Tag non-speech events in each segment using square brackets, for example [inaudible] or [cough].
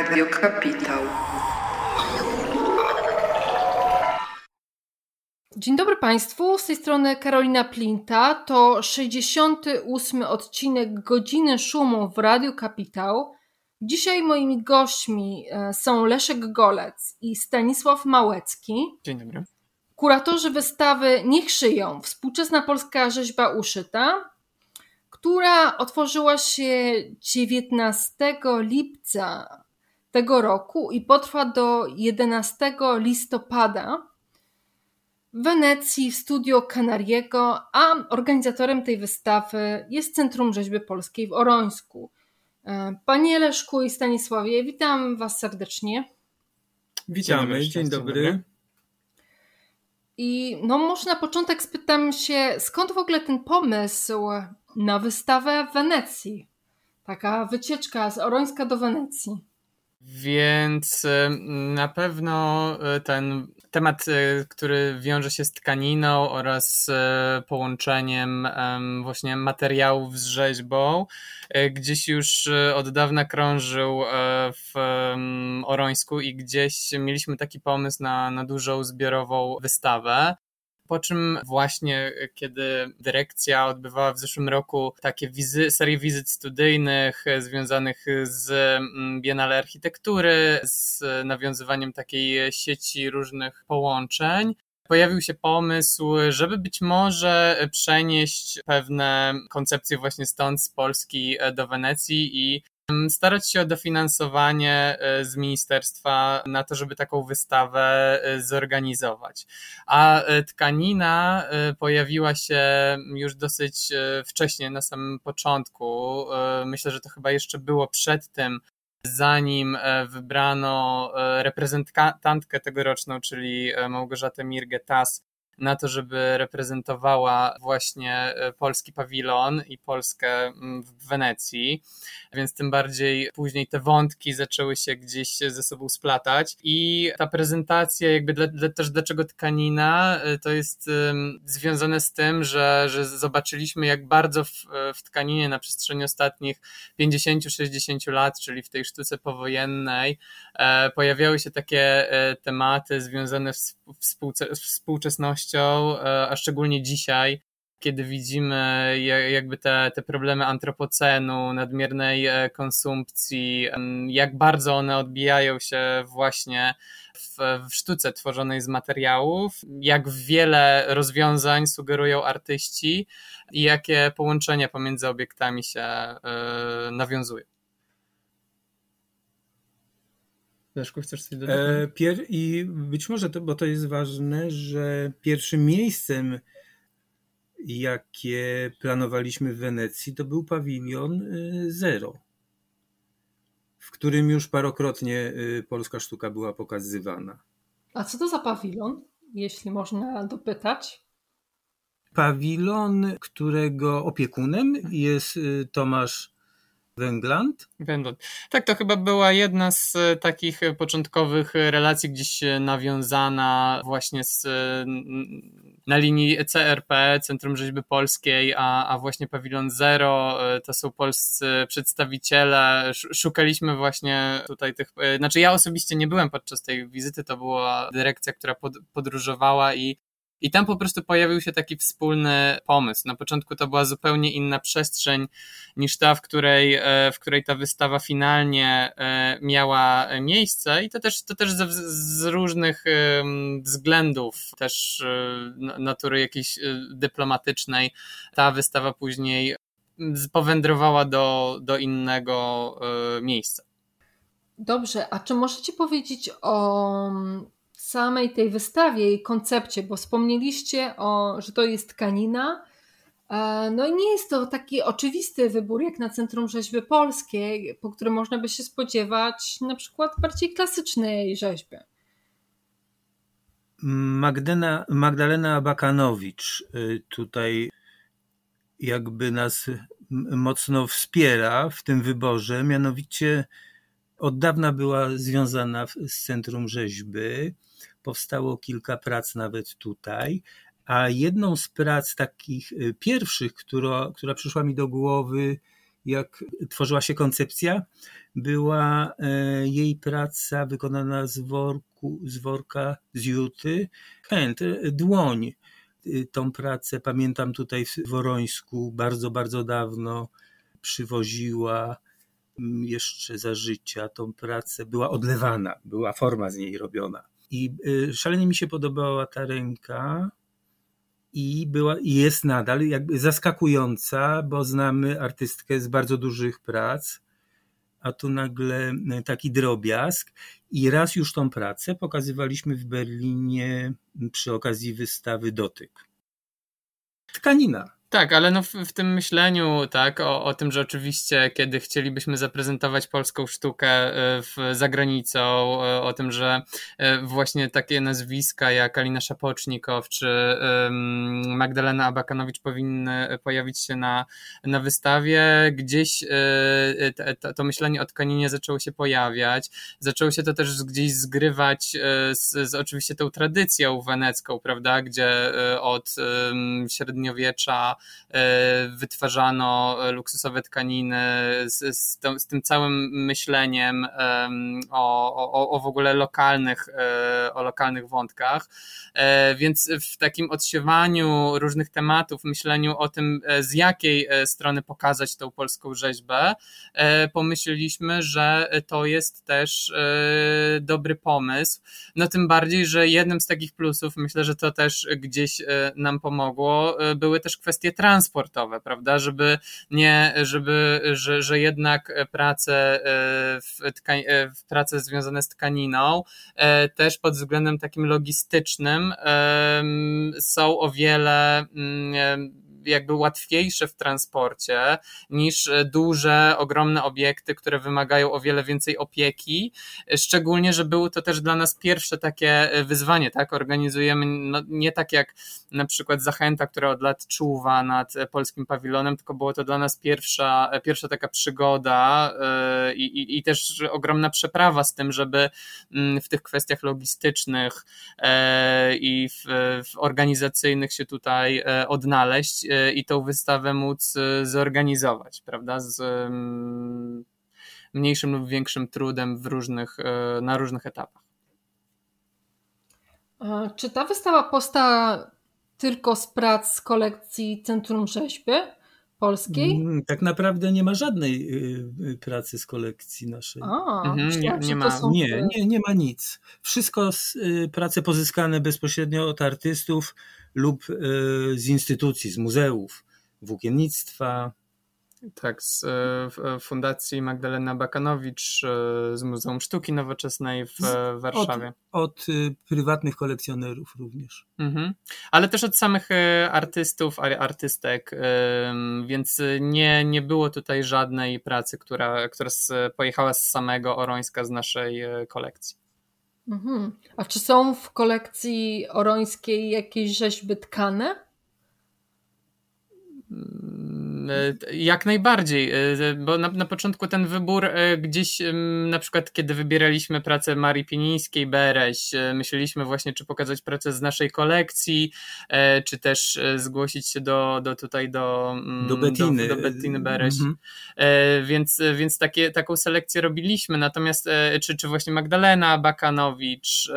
Radio Kapitał. Dzień dobry Państwu, z tej strony Karolina Plinta. To 68 odcinek Godziny Szumu w Radiu Kapitał. Dzisiaj moimi gośćmi e, są Leszek Golec i Stanisław Małecki. Dzień dobry. Kuratorzy wystawy Niech szyją. Współczesna polska rzeźba uszyta, która otworzyła się 19 lipca tego roku i potrwa do 11 listopada w Wenecji w studio Canariego, a organizatorem tej wystawy jest Centrum Rzeźby Polskiej w Orońsku. E, Panie Leszku i Stanisławie, witam Was serdecznie. Witamy, dzień dobry. I no może na początek spytam się, skąd w ogóle ten pomysł na wystawę w Wenecji? Taka wycieczka z Orońska do Wenecji. Więc na pewno e, ten temat, e, który wiąże się z tkaniną oraz e, połączeniem właśnie materiałów z rzeźbą, gdzieś już od dawna krążył w Orońsku i gdzieś mieliśmy taki pomysł na, na dużą zbiorową wystawę. Po czym właśnie, kiedy dyrekcja odbywała w zeszłym roku takie wizy, serię wizyt studyjnych związanych z mm, Biennale Architektury, z nawiązywaniem takiej sieci różnych połączeń, pojawił się pomysł, żeby być może przenieść pewne koncepcje właśnie stąd z Polski do Wenecji i starać się o dofinansowanie e, z ministerstwa na to, żeby taką wystawę e, zorganizować. A e, tkanina pojawiła się już dosyć wcześnie, na samym początku. Myślę, że to chyba jeszcze było przed tym, zanim wybrano reprezentantkę tegoroczną, czyli Małgorzatę Mirgetas na to, żeby reprezentowała właśnie e, polski pawilon i Polskę w Wenecji, więc tym bardziej później te wątki zaczęły się gdzieś ze sobą splatać. I ta prezentacja jakby dla, dla, też dlaczego tkanina, e, to jest um, związane z tym, że, że zobaczyliśmy jak bardzo w, e, w tkaninie na przestrzeni ostatnich 50-60 lat, czyli w tej sztuce powojennej, e, pojawiały się takie e, tematy związane z współczesnością E, a szczególnie dzisiaj, kiedy widzimy jakby te, te problemy antropocenu, nadmiernej e, konsumpcji, jak bardzo one odbijają się właśnie w, w sztuce tworzonej z materiałów, jak wiele rozwiązań sugerują artyści i jakie połączenia pomiędzy obiektami się y, nawiązują. Leszku, chcesz coś dodać? E, pier- I być może, to, bo to jest ważne, że pierwszym miejscem, jakie planowaliśmy w Wenecji, to był pawilion y, Zero, w którym już parokrotnie y, polska sztuka była pokazywana. A co to za pawilon, jeśli można dopytać? Pawilon, którego opiekunem jest y, Tomasz Węgland? Węgland. Tak, to chyba była jedna z e, takich e, początkowych relacji gdzieś e, nawiązana właśnie z, na linii CRP, Centrum Rzeźby Polskiej, a, a właśnie Pawilon Zero, to są polscy przedstawiciele. Szukaliśmy właśnie tutaj tych, znaczy ja osobiście nie byłem podczas tej wizyty, to była dyrekcja, która pod, podróżowała i i tam po prostu pojawił się taki wspólny pomysł. Na początku to była zupełnie inna przestrzeń niż ta, w której, e, w której ta wystawa finalnie e, miała miejsce i to też, to też z, z różnych względów, też e, natury jakiejś dyplomatycznej, ta wystawa później powędrowała do, do innego miejsca. Dobrze, a czy możecie powiedzieć o samej tej wystawie i koncepcie, bo wspomnieliście, o, że to jest tkanina. E, no i nie jest to taki oczywisty wybór jak na Centrum Rzeźby Polskiej, po którym można by się spodziewać na przykład bardziej klasycznej rzeźby. Magdalena, Magdalena Bakanowicz y, tutaj jakby nas mocno wspiera w tym wyborze, mianowicie od dawna była związana z Centrum Rzeźby powstało kilka prac nawet tutaj. A jedną z prac takich y, pierwszych, która, która przyszła mi do głowy, jak tworzyła się koncepcja, była e, jej praca wykonana z, worku, z worka, z juty, hand, dłoń. Tą pracę pamiętam tutaj w Worońsku bardzo, bardzo dawno przywoziła jeszcze za życia tą pracę, była odlewana, była forma z niej robiona. I y, szalenie mi się podobała ta ręka i była i jest nadal jakby zaskakująca, bo znamy artystkę z bardzo dużych prac, a tu nagle taki drobiazg. I raz już tą pracę pokazywaliśmy w Berlinie przy okazji wystawy Dotyk. Tkanina. Tak, ale no w, w, tym myśleniu, tak, o, o tym, że oczywiście, kiedy chcielibyśmy zaprezentować polską sztukę e, w, za granicą, e, o tym, że e, właśnie takie nazwiska jak Alina Szapocznikow czy Magdalena Abakanowicz powinny pojawić się na, na wystawie, gdzieś to, to myślenie o tkaninie zaczęło się pojawiać. Zaczęło się to też gdzieś zgrywać z, z oczywiście tą tradycją wenecką, prawda, gdzie od średniowiecza wytwarzano luksusowe tkaniny z, z, to, z tym całym myśleniem o, o, o w ogóle lokalnych, e, o lokalnych wątkach. E, więc w takim odsiewaniu różnych tematów, myśleniu o tym, z jakiej strony pokazać tą polską rzeźbę, pomyśleliśmy, że to jest też dobry pomysł. No tym bardziej, że jednym z takich plusów, myślę, że to też gdzieś nam pomogło, były też kwestie kwestie transportowe, prawda, żeby nie, żeby, że, że jednak prace e, w, tkań, e, w prace związane z tkaniną e, też pod względem takim logistycznym są o wiele mm, jakby łatwiejsze w transporcie niż e, duże, ogromne obiekty, które wymagają o wiele więcej opieki. Szczególnie, że było to też dla nas pierwsze takie e, wyzwanie, tak? Organizujemy no, nie tak jak na przykład Zachęta, która od lat czuwa nad e, polskim pawilonem, tylko było to dla nas pierwsza, pierwsza taka przygoda i, i, i też ogromna przeprawa z tym, żeby mm, w tych kwestiach logistycznych i w, w organizacyjnych się tutaj odnaleźć i tą wystawę móc e, zorganizować, prawda? Z mniejszym lub większym trudem w różnych, e, na różnych etapach. Czy ta wystawa powstała tylko z prac z kolekcji Centrum Rzeźby Polskiej? Mm, tak naprawdę nie ma żadnej pracy z kolekcji naszej. A, mhm, nie, nie, ma, nie, nie, nie ma nic. Wszystko z, prace pozyskane bezpośrednio od artystów, lub z instytucji, z muzeów, włókiennictwa. Tak, z e, Fundacji Magdalena Bakanowicz, e, z Muzeum Sztuki Nowoczesnej w Warszawie. Od, od prywatnych kolekcjonerów również. Mhm. Ale też od samych artystów, artystek, więc nie, nie było tutaj żadnej pracy, która, która pojechała z samego Orońska z naszej kolekcji. Mhm. A czy są w kolekcji orońskiej jakieś rzeźby tkane? E, jak najbardziej, e, bo na, na początku ten wybór e, gdzieś, na przykład kiedy wybieraliśmy pracę Marii Pienińskiej, Bereś, myśleliśmy właśnie, czy pokazać pracę z naszej kolekcji, czy też zgłosić się do, do tutaj do, mm, do Bettiny, do, do Bettiny Bereś. Mhm. Więc, więc takie, taką selekcję robiliśmy. Natomiast czy, czy właśnie Magdalena Bakanowicz,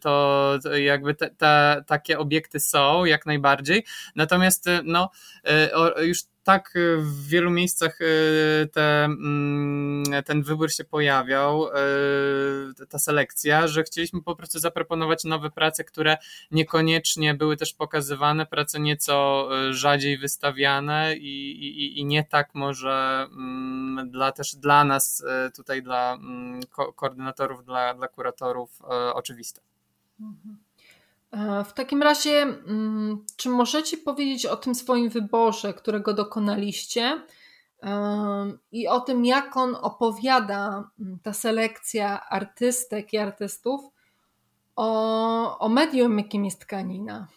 to, jakby te, te, takie obiekty są jak najbardziej. Natomiast no już tak w wielu miejscach e, te, mm, ten wybór się pojawiał, e, ta selekcja, że chcieliśmy po prostu zaproponować nowe prace, które niekoniecznie były też pokazywane, prace nieco rzadziej wystawiane i, i, i nie tak może mm, dla, też dla nas tutaj, dla mm, ko koordynatorów, dla, dla kuratorów oczywiste. Mhm. E, w takim razie, mm, czy możecie powiedzieć o tym swoim wyborze, którego dokonaliście e, i o tym, jak on opowiada, mm, ta selekcja artystek i artystów, o, o medium, jakim jest tkanina?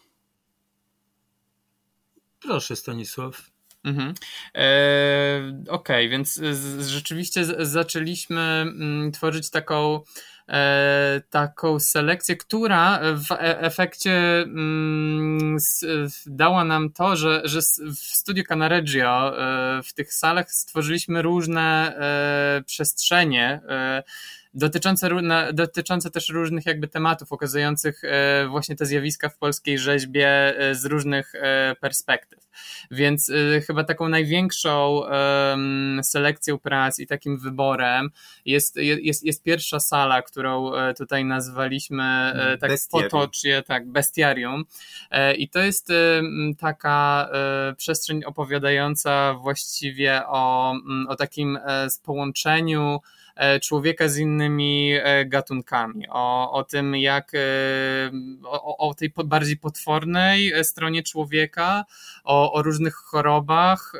Proszę, Stanisław. Mhm. E, Okej, okay, więc z, rzeczywiście z, zaczęliśmy m, mm, tworzyć taką taką selekcję, która w efekcie mm, dała nam to, że, że w Studio Canareggio w tych salach stworzyliśmy różne przestrzenie, dotyczące, dotyczące też różnych jakby tematów, ukazujących e, właśnie te zjawiska w polskiej rzeźbie e, z różnych e, perspektyw. Więc chyba taką największą selekcją prac i takim wyborem jest, jest, jest pierwsza sala, którą tutaj nazwaliśmy tak bestiarium. potocznie, tak, bestiarium. I to jest taka przestrzeń opowiadająca właściwie o, o takim połączeniu człowieka z innymi e, gatunkami, o, o tym, jak e, o, o tej bardziej potwornej stronie człowieka, o, o różnych chorobach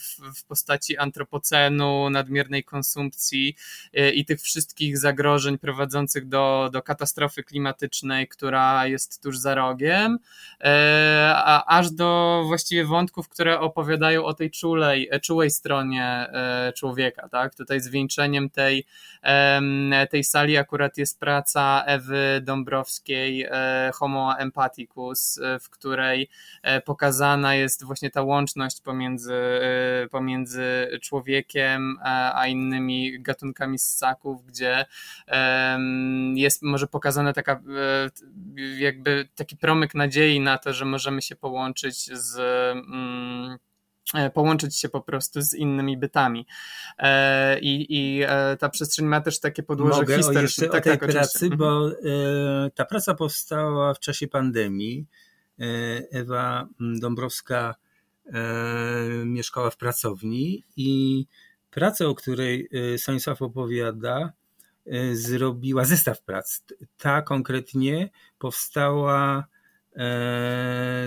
w, w postaci antropocenu, nadmiernej konsumpcji i tych wszystkich zagrożeń prowadzących do, do katastrofy klimatycznej, która jest tuż za rogiem, a aż do właściwie wątków, które opowiadają o tej czulej, czułej stronie człowieka, tak? Tutaj zwieńczenie tej, tej sali akurat jest praca Ewy Dąbrowskiej e, Homo Empathicus, e, w której e, pokazana jest właśnie ta łączność pomiędzy, pomiędzy człowiekiem a innymi gatunkami ssaków, gdzie jest może pokazana taka jakby taki promyk nadziei na to, że możemy się połączyć z mm, połączyć się po prostu z innymi bytami. E, I, i e, ta przestrzeń ma też takie podłoże Mogę historyczne. jeszcze tak, o tej tak, pracy, oczywiście. bo ta praca powstała w czasie pandemii. Ewa Dąbrowska mieszkała w pracowni i pracę, o której Stanisław opowiada, zrobiła zestaw prac. Ta konkretnie powstała E,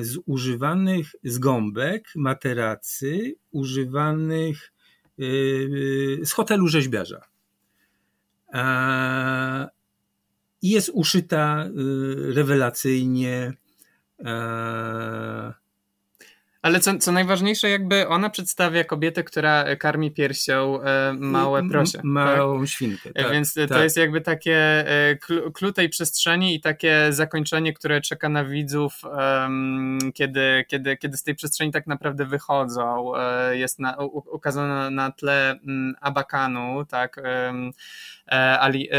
z używanych z gąbek, materacy, używanych e, z hotelu rzeźbiarza. I jest uszyta e, rewelacyjnie ale co, co najważniejsze, jakby ona przedstawia kobietę, która karmi piersią e, małe prosie. Małą tak? świnkę. Tak, Więc tak. to jest jakby takie e, klu tej przestrzeni i takie zakończenie, które czeka na widzów, kiedy, kiedy, kiedy z tej przestrzeni tak naprawdę wychodzą. E, jest na, ukazana na tle um, Abakanu, tak. Ali,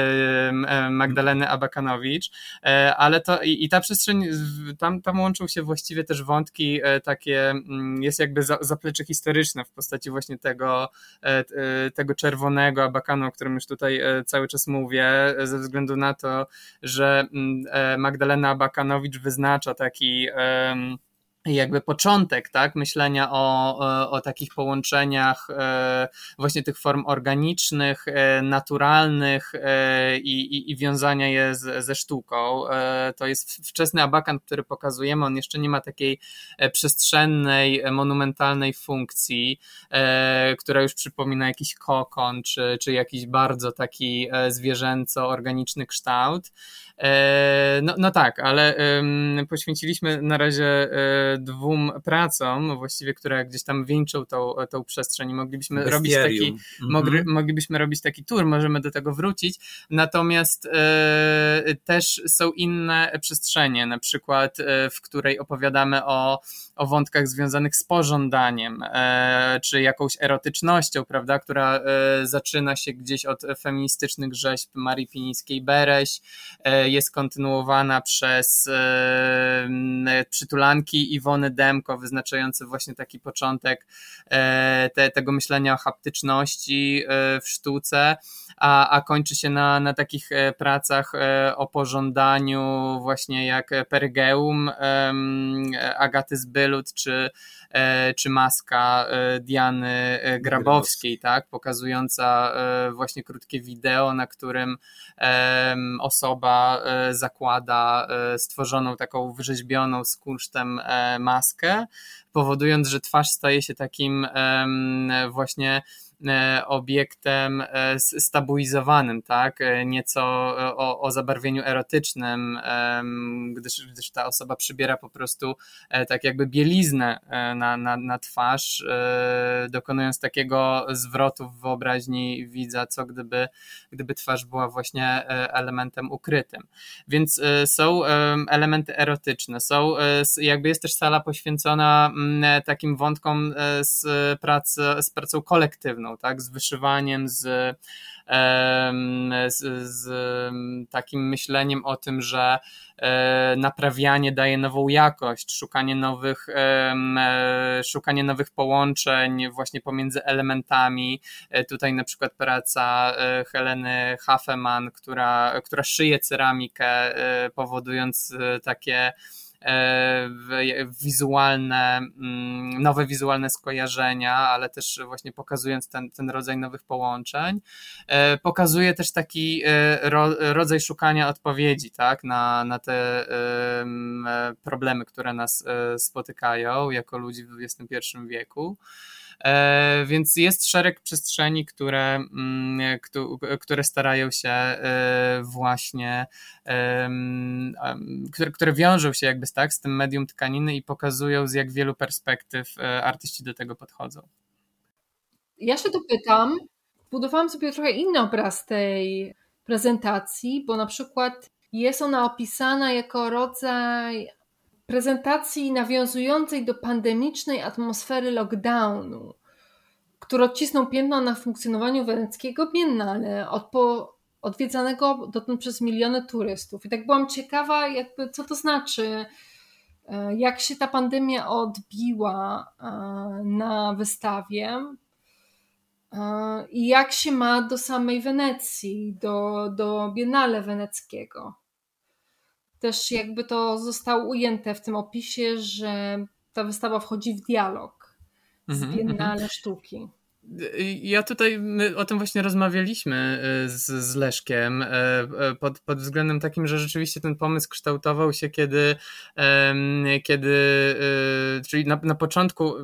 Magdaleny Abakanowicz, ale to i, i ta przestrzeń, tam, tam łączą się właściwie też wątki takie Mm, jest jakby zaplecze historyczne w postaci właśnie tego, e, e, tego czerwonego abakanu, o którym już tutaj e, cały czas mówię, ze względu na to, że mm, Magdalena Abakanowicz wyznacza taki jakby początek, tak, myślenia o, o, o, takich połączeniach e, właśnie tych form organicznych, e, naturalnych e, i, i, wiązania je z, ze sztuką. E, to jest wczesny abakan, który pokazujemy, on jeszcze nie ma takiej e, przestrzennej, monumentalnej funkcji, e, która już przypomina jakiś kokon, czy, czy jakiś bardzo taki zwierzęco-organiczny kształt. No, no tak, ale poświęciliśmy na razie dwóm pracom, właściwie, które gdzieś tam wieńczą tą, tą przestrzeń moglibyśmy robić taki, mhm. mogli, moglibyśmy robić taki tour, możemy do tego wrócić. Natomiast e, też są inne przestrzenie, na przykład, e, w której opowiadamy o, o wątkach związanych z pożądaniem, e, czy jakąś erotycznością, prawda, która zaczyna się gdzieś od feministycznych rzeźb Marii Pinińskiej-Bereś, jest kontynuowana przez przytulanki i Iwony Demko, wyznaczający właśnie taki początek e, te, tego myślenia o haptyczności e, w sztuce, a, a kończy się na, na takich e, pracach o pożądaniu właśnie jak Pergeum Agaty Zbylut, czy, czy Maska Diany Grabowskiej, tak, pokazująca właśnie krótkie wideo, na którym osoba zakłada stworzoną taką wyrzeźbioną z kunsztem maskę, powodując, że twarz staje się takim właśnie obiektem e, stabilizowanym, tak? E, nieco o, o zabarwieniu erotycznym, gdyż, gdyż ta osoba przybiera po prostu tak jakby bieliznę na, na, na twarz, dokonując takiego zwrotu w wyobraźni widza, co gdyby, gdyby twarz była właśnie elementem ukrytym. Więc są elementy erotyczne, są, jakby jest też sala poświęcona takim wątkom z, pracy, z pracą kolektywną, tak, z wyszywaniem, z, z, z takim myśleniem o tym, że e, naprawianie daje nową jakość, szukanie nowych, e, szukanie nowych połączeń właśnie pomiędzy elementami. E, tutaj na przykład praca Heleny Hafeman, która, która szyje ceramikę, powodując takie wizualne, mm, nowe wizualne skojarzenia, ale też właśnie pokazując ten, ten rodzaj nowych połączeń. E, pokazuje też taki e, rodzaj szukania odpowiedzi tak, na, na te problemy, które nas spotykają jako ludzi w XXI wieku. E, więc jest szereg przestrzeni, które, mm, które starają się e, właśnie, które, które wiążą się jakby tak z tym medium tkaniny i pokazują z jak wielu perspektyw e, artyści do tego podchodzą. Ja się dopytam, budowałam sobie trochę inny obraz tej prezentacji, bo na przykład jest ona opisana jako rodzaj prezentacji nawiązującej do pandemicznej atmosfery lockdownu, który odcisnął piętno na funkcjonowaniu weneckiego biennale, odwiedzanego dotąd przez miliony turystów. I tak byłam ciekawa, jakby, co to znaczy, e, jak się ta pandemia odbiła e, na wystawie e, i jak się ma do samej Wenecji, do, do Biennale Weneckiego też jakby to zostało ujęte w tym opisie, że ta wystawa wchodzi w dialog z mhm, Biennale mhm. Sztuki. Ja tutaj o tym właśnie rozmawialiśmy y, z, z Leszkiem e, e, pod, pod względem takim, że rzeczywiście ten pomysł kształtował się, kiedy, kiedy y, czyli na, na początku,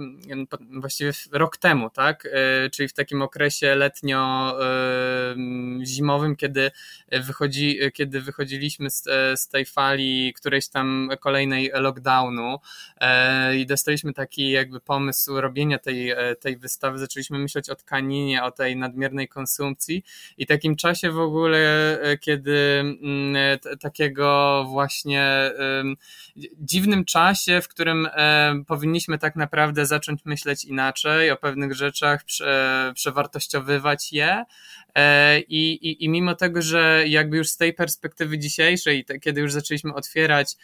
właściwie rok temu, tak? Czyli w takim okresie letnio-zimowym, kiedy, wychodzi, kiedy wychodziliśmy z, z tej fali którejś tam kolejnej lockdownu i dostaliśmy taki jakby pomysł robienia tej, tej wystawy, zaczęliśmy myśleć myśleć o tkaninie, o tej nadmiernej konsumpcji. I takim czasie w ogóle, e, kiedy mm, takiego właśnie dziwnym czasie, w którym e, powinniśmy tak naprawdę zacząć myśleć inaczej o pewnych rzeczach, przewartościowywać je, e, i, i, I mimo tego, że jakby już z tej perspektywy dzisiejszej, kiedy już zaczęliśmy otwierać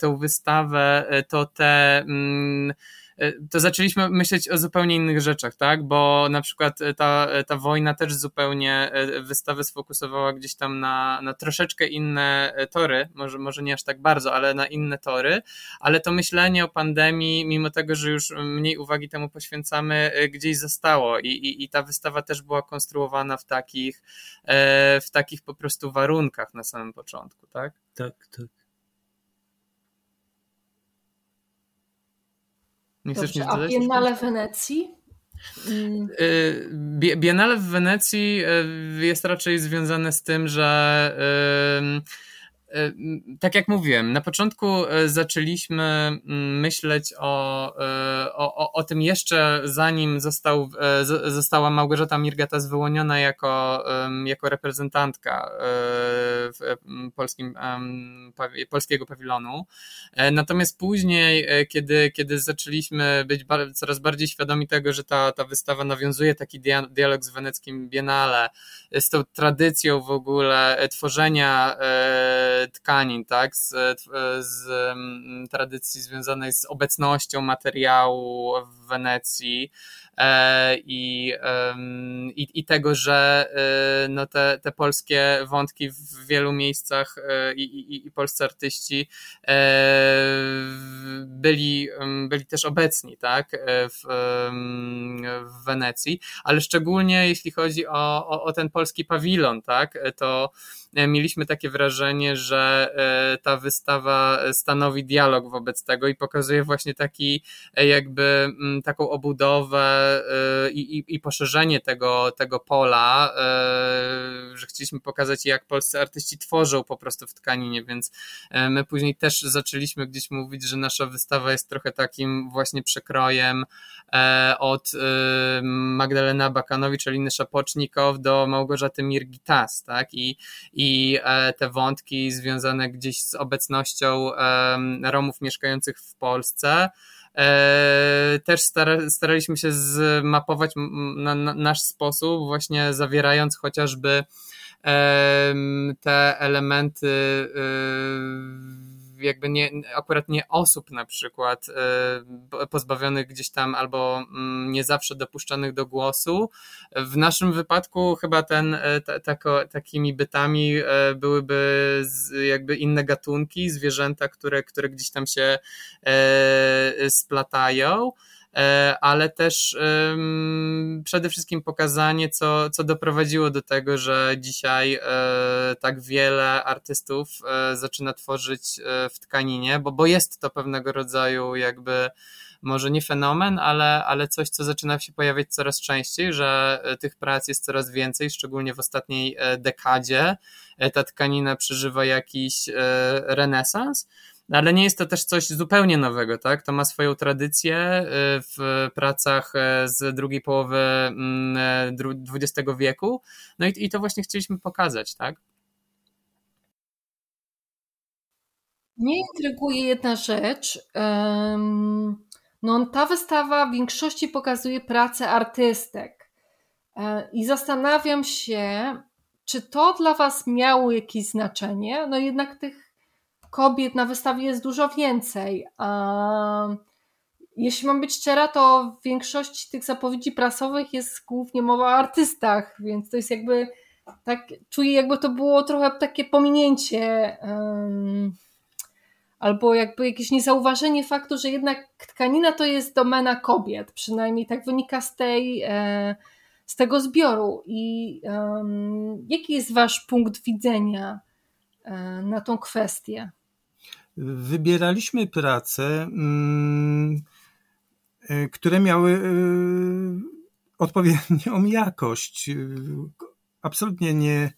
tą wystawę, to te mm, E, to zaczęliśmy myśleć o zupełnie innych rzeczach, tak? Bo na przykład e, ta, e, ta wojna też zupełnie wystawę sfokusowała gdzieś tam na, na troszeczkę inne tory, może, może nie aż tak bardzo, ale na inne tory, ale to myślenie o pandemii, mimo tego, że już mniej uwagi temu poświęcamy, gdzieś zostało i, i, i ta wystawa też była konstruowana w takich, w takich po prostu warunkach na samym początku, tak? Tak, tak. Nie chcesz Dobrze, a Biennale w Wenecji? Y, Biennale w Wenecji y, jest raczej związane z tym, że tak jak mówiłem, na początku e, zaczęliśmy mm, myśleć o, e, o, o tym jeszcze zanim został, została Małgorzata Mirgata zwyłoniona jako, jako reprezentantka polskim, polskiego pawilonu. Natomiast później, kiedy, kiedy zaczęliśmy być coraz bardziej świadomi tego, że ta, ta wystawa nawiązuje taki dialog z weneckim Biennale, z tą tradycją w ogóle tworzenia tkanin, tak, z, z tradycji związanej z obecnością materiału w Wenecji i, i, i tego, że no te, te polskie wątki w wielu miejscach i, i, i polscy artyści byli, byli też obecni tak, w, w Wenecji, ale szczególnie jeśli chodzi o, o, o ten polski pawilon, tak, to E, mieliśmy takie wrażenie, że e, ta wystawa stanowi dialog wobec tego i pokazuje właśnie taki e, jakby mm, taką obudowę i, i, i poszerzenie tego, tego pola, że chcieliśmy pokazać jak polscy artyści tworzą po prostu w tkaninie, więc my później też zaczęliśmy gdzieś mówić, że nasza wystawa jest trochę takim właśnie przekrojem od Magdalena Bakanowicz, Aliny Szapocznikow do Małgorzaty Mirgitas, tak? I, i e, te wątki związane gdzieś z obecnością Romów mieszkających w Polsce. E, też staraliśmy się zmapować na nasz sposób, właśnie zawierając chociażby te elementy y, jakby nie, akurat nie osób na przykład e, pozbawionych gdzieś tam albo mm, nie zawsze dopuszczanych do głosu. W naszym wypadku chyba ten, e, tako, takimi bytami e, byłyby jakby inne gatunki, zwierzęta, które, które gdzieś tam się splatają. E, ale też przede wszystkim pokazanie, co, co doprowadziło do tego, że dzisiaj e, tak wiele artystów e, zaczyna tworzyć w tkaninie, bo, bo jest to pewnego rodzaju jakby może nie fenomen, ale, ale coś, co zaczyna się pojawiać coraz częściej, że tych prac jest coraz więcej, szczególnie w ostatniej dekadzie. Ta tkanina przeżywa jakiś renesans. No, ale nie jest to też coś zupełnie nowego, tak? To ma swoją tradycję y, w pracach e, z drugiej połowy XX mm, e, wieku. No i, i to właśnie chcieliśmy pokazać, tak? Mnie intryguje jedna rzecz. No, ta wystawa w większości pokazuje pracę artystek. E, I zastanawiam się, czy to dla Was miało jakieś znaczenie? No jednak tych kobiet na wystawie jest dużo więcej. Jeśli mam być szczera, to w większości tych zapowiedzi prasowych jest głównie mowa o artystach, więc to jest jakby tak, czuję jakby to było trochę takie pominięcie um, albo jakby jakieś niezauważenie faktu, że jednak tkanina to jest domena kobiet, przynajmniej tak wynika z tej e, z tego zbioru. I um, jaki jest wasz punkt widzenia e, na tą kwestię? Wybieraliśmy prace, mm, e, które miały e, odpowiednią [laughs] jakość. Absolutnie nie,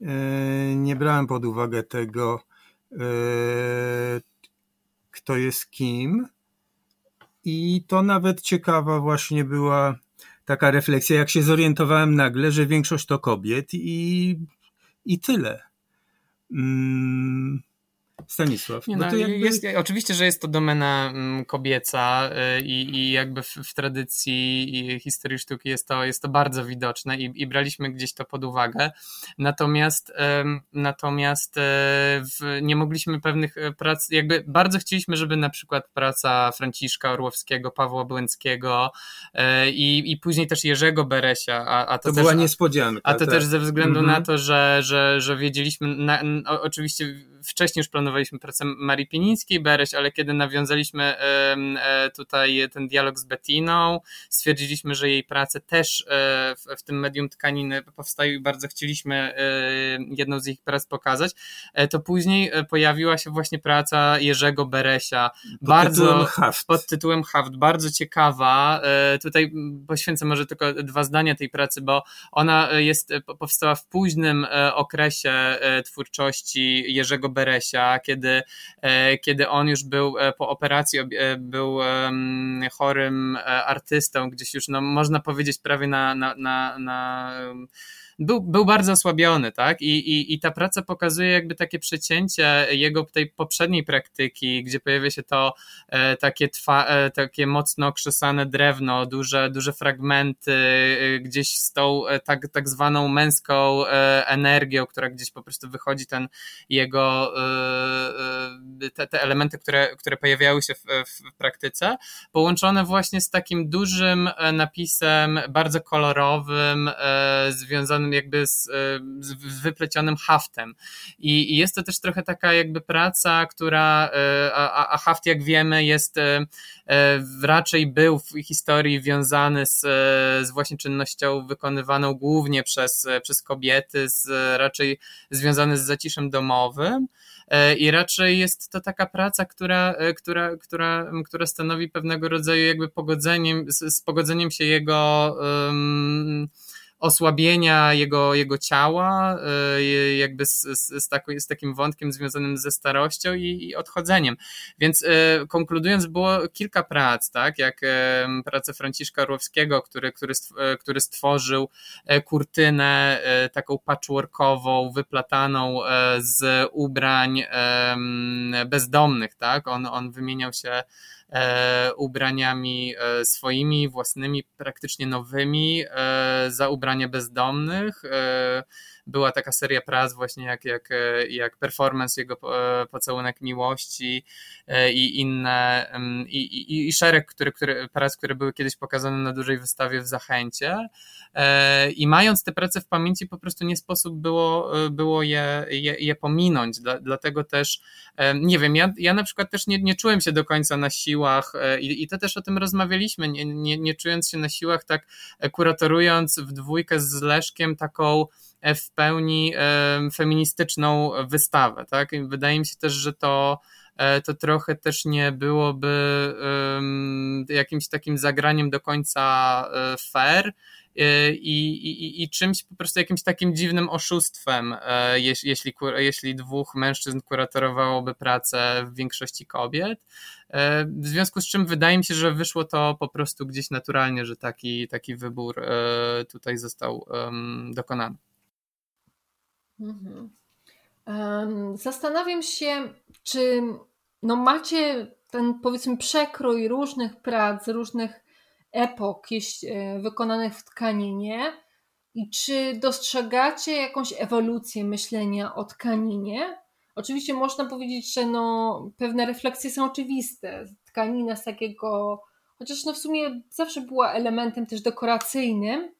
e, nie brałem pod uwagę tego, kto jest kim. I to nawet ciekawa właśnie była taka refleksja, jak się zorientowałem nagle, że większość to kobiet i, i tyle. Mm, Stanisław. Nie, no, no jakby... jest, oczywiście, że jest to domena mm, kobieca y, i, i jakby w, w, tradycji i historii sztuki jest to, jest to bardzo widoczne i, i braliśmy gdzieś to pod uwagę. Natomiast natomiast e, w, nie mogliśmy pewnych e, prac, jakby bardzo chcieliśmy, żeby na przykład praca Franciszka Orłowskiego, Pawła Błęckiego e, i, i później też Jerzego Beresia. A, a to, to też, była niespodzianka. A to tak. też ze względu mhm. na to, że, że, że wiedzieliśmy, na, oczywiście wcześniej już planowaliśmy pracę Marii Pienińskiej, Bereś, ale kiedy nawiązaliśmy e, tutaj ten dialog z Bettiną, stwierdziliśmy, że jej prace też e, w, tym medium tkaniny powstają i bardzo chcieliśmy e, jedną z ich prac pokazać, to później pojawiła się właśnie praca Jerzego Beresia. Pod bardzo, tytułem Haft. Pod tytułem Haft, bardzo ciekawa. Tutaj poświęcę może tylko dwa zdania tej pracy, bo ona jest, powstała w późnym okresie twórczości Jerzego Beresia, kiedy, e, kiedy on już był e, po operacji, e, był chorym artystą, gdzieś już, no, można powiedzieć, prawie na, na, na, na był, był bardzo osłabiony, tak? I, i, I ta praca pokazuje jakby takie przecięcie jego tej poprzedniej praktyki, gdzie pojawia się to e, takie, twa, e, takie mocno krzesane drewno, duże, duże fragmenty, e, gdzieś z tą tak, tak zwaną męską energią, która gdzieś po prostu wychodzi ten jego to te, te elementy, które, które pojawiały się w, w praktyce, połączone właśnie z takim dużym napisem, bardzo kolorowym, związanym jakby z, z wyplecionym haftem. I, I, jest to też trochę taka jakby praca, która, a, a haft jak wiemy jest raczej był w historii wiązany z, z właśnie czynnością wykonywaną głównie przez, przez kobiety, z, raczej związany z zaciszem domowym i raczej jest to taka praca, która, która, która, która stanowi pewnego rodzaju jakby pogodzeniem, z, z pogodzeniem się jego um, osłabienia jego, jego ciała, y, jakby z, z, z, taki, z takim wątkiem związanym ze starością i, i odchodzeniem. Więc y, konkludując, było kilka prac, tak, jak pracę Franciszka Orłowskiego, który, który, który stworzył e, kurtynę e, taką patchworkową, wyplataną e, z ubrań bezdomnych, tak, on, on wymieniał się E, ubraniami e, swoimi, własnymi, praktycznie nowymi, e, za ubranie bezdomnych. Była taka seria prac właśnie jak, jak, jak performance jego pocałunek miłości i inne i, i, i szereg który, który, prac, które były kiedyś pokazane na dużej wystawie w Zachęcie. I mając te prace w pamięci po prostu nie sposób było, było je, je, je pominąć, dlatego też nie wiem, ja, ja na przykład też nie, nie czułem się do końca na siłach e, i, i to też o tym rozmawialiśmy, nie, nie, nie czując się na siłach, tak e, kuratorując w dwójkę z Leszkiem taką e, w pełni feministyczną wystawę, tak? I wydaje mi się też, że to to trochę też nie byłoby jakimś takim zagraniem do końca fair, Y, i, i, i czymś po prostu jakimś takim dziwnym oszustwem, e, jeśli, jeśli dwóch mężczyzn kuratorowałoby pracę w większości kobiet. E, w związku z czym wydaje mi się, że wyszło to po prostu gdzieś naturalnie, że taki, taki wybór e, tutaj został dokonany. Mhm. Zastanawiam się, czy no macie ten powiedzmy przekrój różnych prac, różnych epok e, wykonanych w tkaninie i czy dostrzegacie jakąś ewolucję myślenia o tkaninie? Oczywiście można powiedzieć, że no, pewne refleksje są oczywiste. Tkanina z takiego, chociaż no w sumie zawsze była elementem też dekoracyjnym.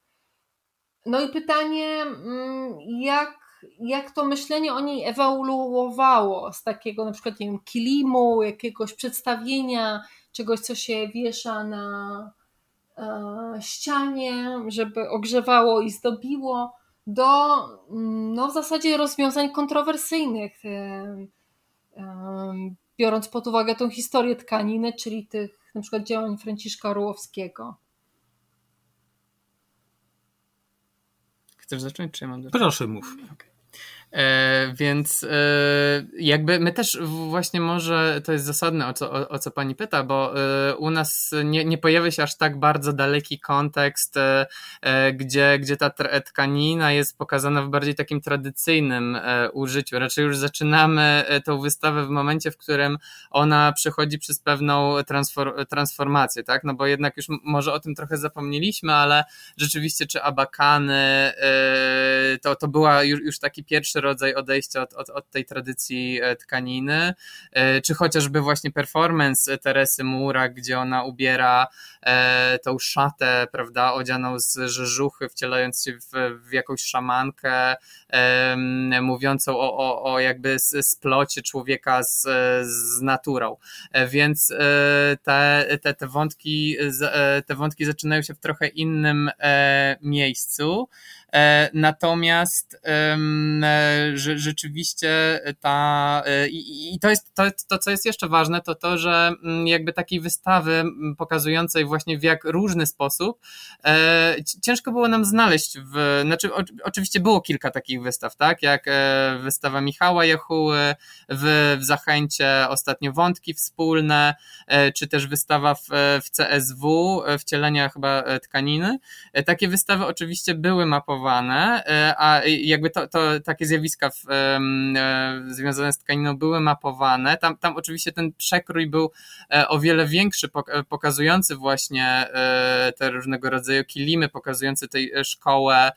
No i pytanie, mm, jak, jak to myślenie o niej ewoluowało z takiego na przykład nie wiem, kilimu, jakiegoś przedstawienia, czegoś, co się wiesza na, E, ścianie, żeby ogrzewało i zdobiło, do mm, no, w zasadzie rozwiązań kontrowersyjnych, e, e, biorąc pod uwagę tą historię tkaniny, czyli tych na przykład działań Franciszka Orłowskiego. Chcesz zacząć, czy ja mam zacząć? Proszę, mów. Okay. E, więc e, jakby my też właśnie może to jest zasadne, o co, o, o co pani pyta, bo e, u nas nie, nie pojawia się aż tak bardzo daleki kontekst, gdzie, gdzie ta tkanina jest pokazana w bardziej takim tradycyjnym użyciu. Raczej już zaczynamy tą wystawę w momencie, w którym ona przechodzi przez pewną transformację, tak? No bo jednak już może o tym trochę zapomnieliśmy, ale rzeczywiście czy abakany to, to była już, już taki pierwszy rodzaj odejścia od, od, od tej tradycji e, tkaniny, e, czy chociażby właśnie performance Teresy Mura, gdzie ona ubiera e, tą szatę, prawda, odzianą z rzeżuchy, wcielając się w, w jakąś szamankę, mówiącą o, o, o jakby splocie człowieka z, z naturą. Więc te, te, te, wątki, te wątki zaczynają się w trochę innym miejscu. Natomiast że rzeczywiście ta e, i, to jest to, to, co jest jeszcze ważne, to to, że mm, jakby takiej wystawy pokazującej właśnie w jak różny sposób e, ciężko było nam znaleźć w, znaczy oczywiście było kilka takich wystaw, tak, jak e, wystawa Michała Jechuły w, w Zachęcie, ostatnio Wątki Wspólne, e, czy też wystawa w, w CSW, e, wcielenia chyba e, tkaniny. Takie wystawy oczywiście były mapowane nacechowane, a jakby to, to takie zjawiska w, związane z tkaniną były mapowane. Tam, tam oczywiście ten przekrój był o wiele większy, pokazujący właśnie te różnego rodzaju kilimy, pokazujący tej szkołę,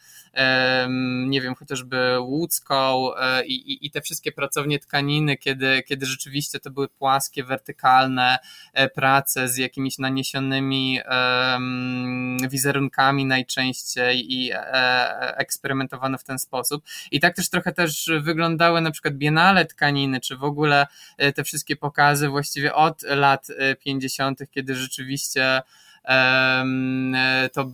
nie wiem, chociażby łódzką i, i, i te wszystkie pracownie tkaniny, kiedy, kiedy rzeczywiście to były płaskie, wertykalne prace z jakimiś naniesionymi wizerunkami najczęściej i e, eksperymentowano w ten sposób. I tak też trochę też wyglądały na przykład biennale tkaniny, czy w ogóle e, te wszystkie pokazy właściwie od lat 50., e, kiedy rzeczywiście to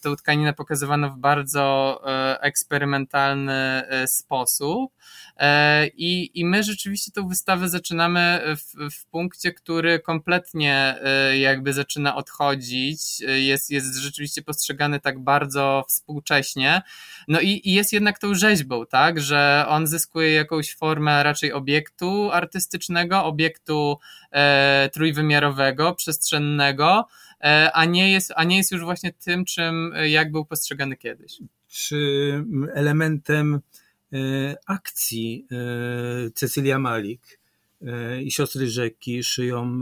tę tkaninę pokazywano w bardzo eksperymentalny sposób. E, I, I my rzeczywiście tą wystawę zaczynamy w, w punkcie, który kompletnie e, jakby zaczyna odchodzić, e, jest, jest rzeczywiście postrzegany tak bardzo współcześnie. No i, i jest jednak tą rzeźbą, tak, że on zyskuje jakąś formę raczej obiektu artystycznego, obiektu e, trójwymiarowego, przestrzennego, e, a, nie jest, a nie jest już właśnie tym, czym jak był postrzegany kiedyś. Czy elementem E, akcji e, Cecylia Malik e, i siostry rzeki szyją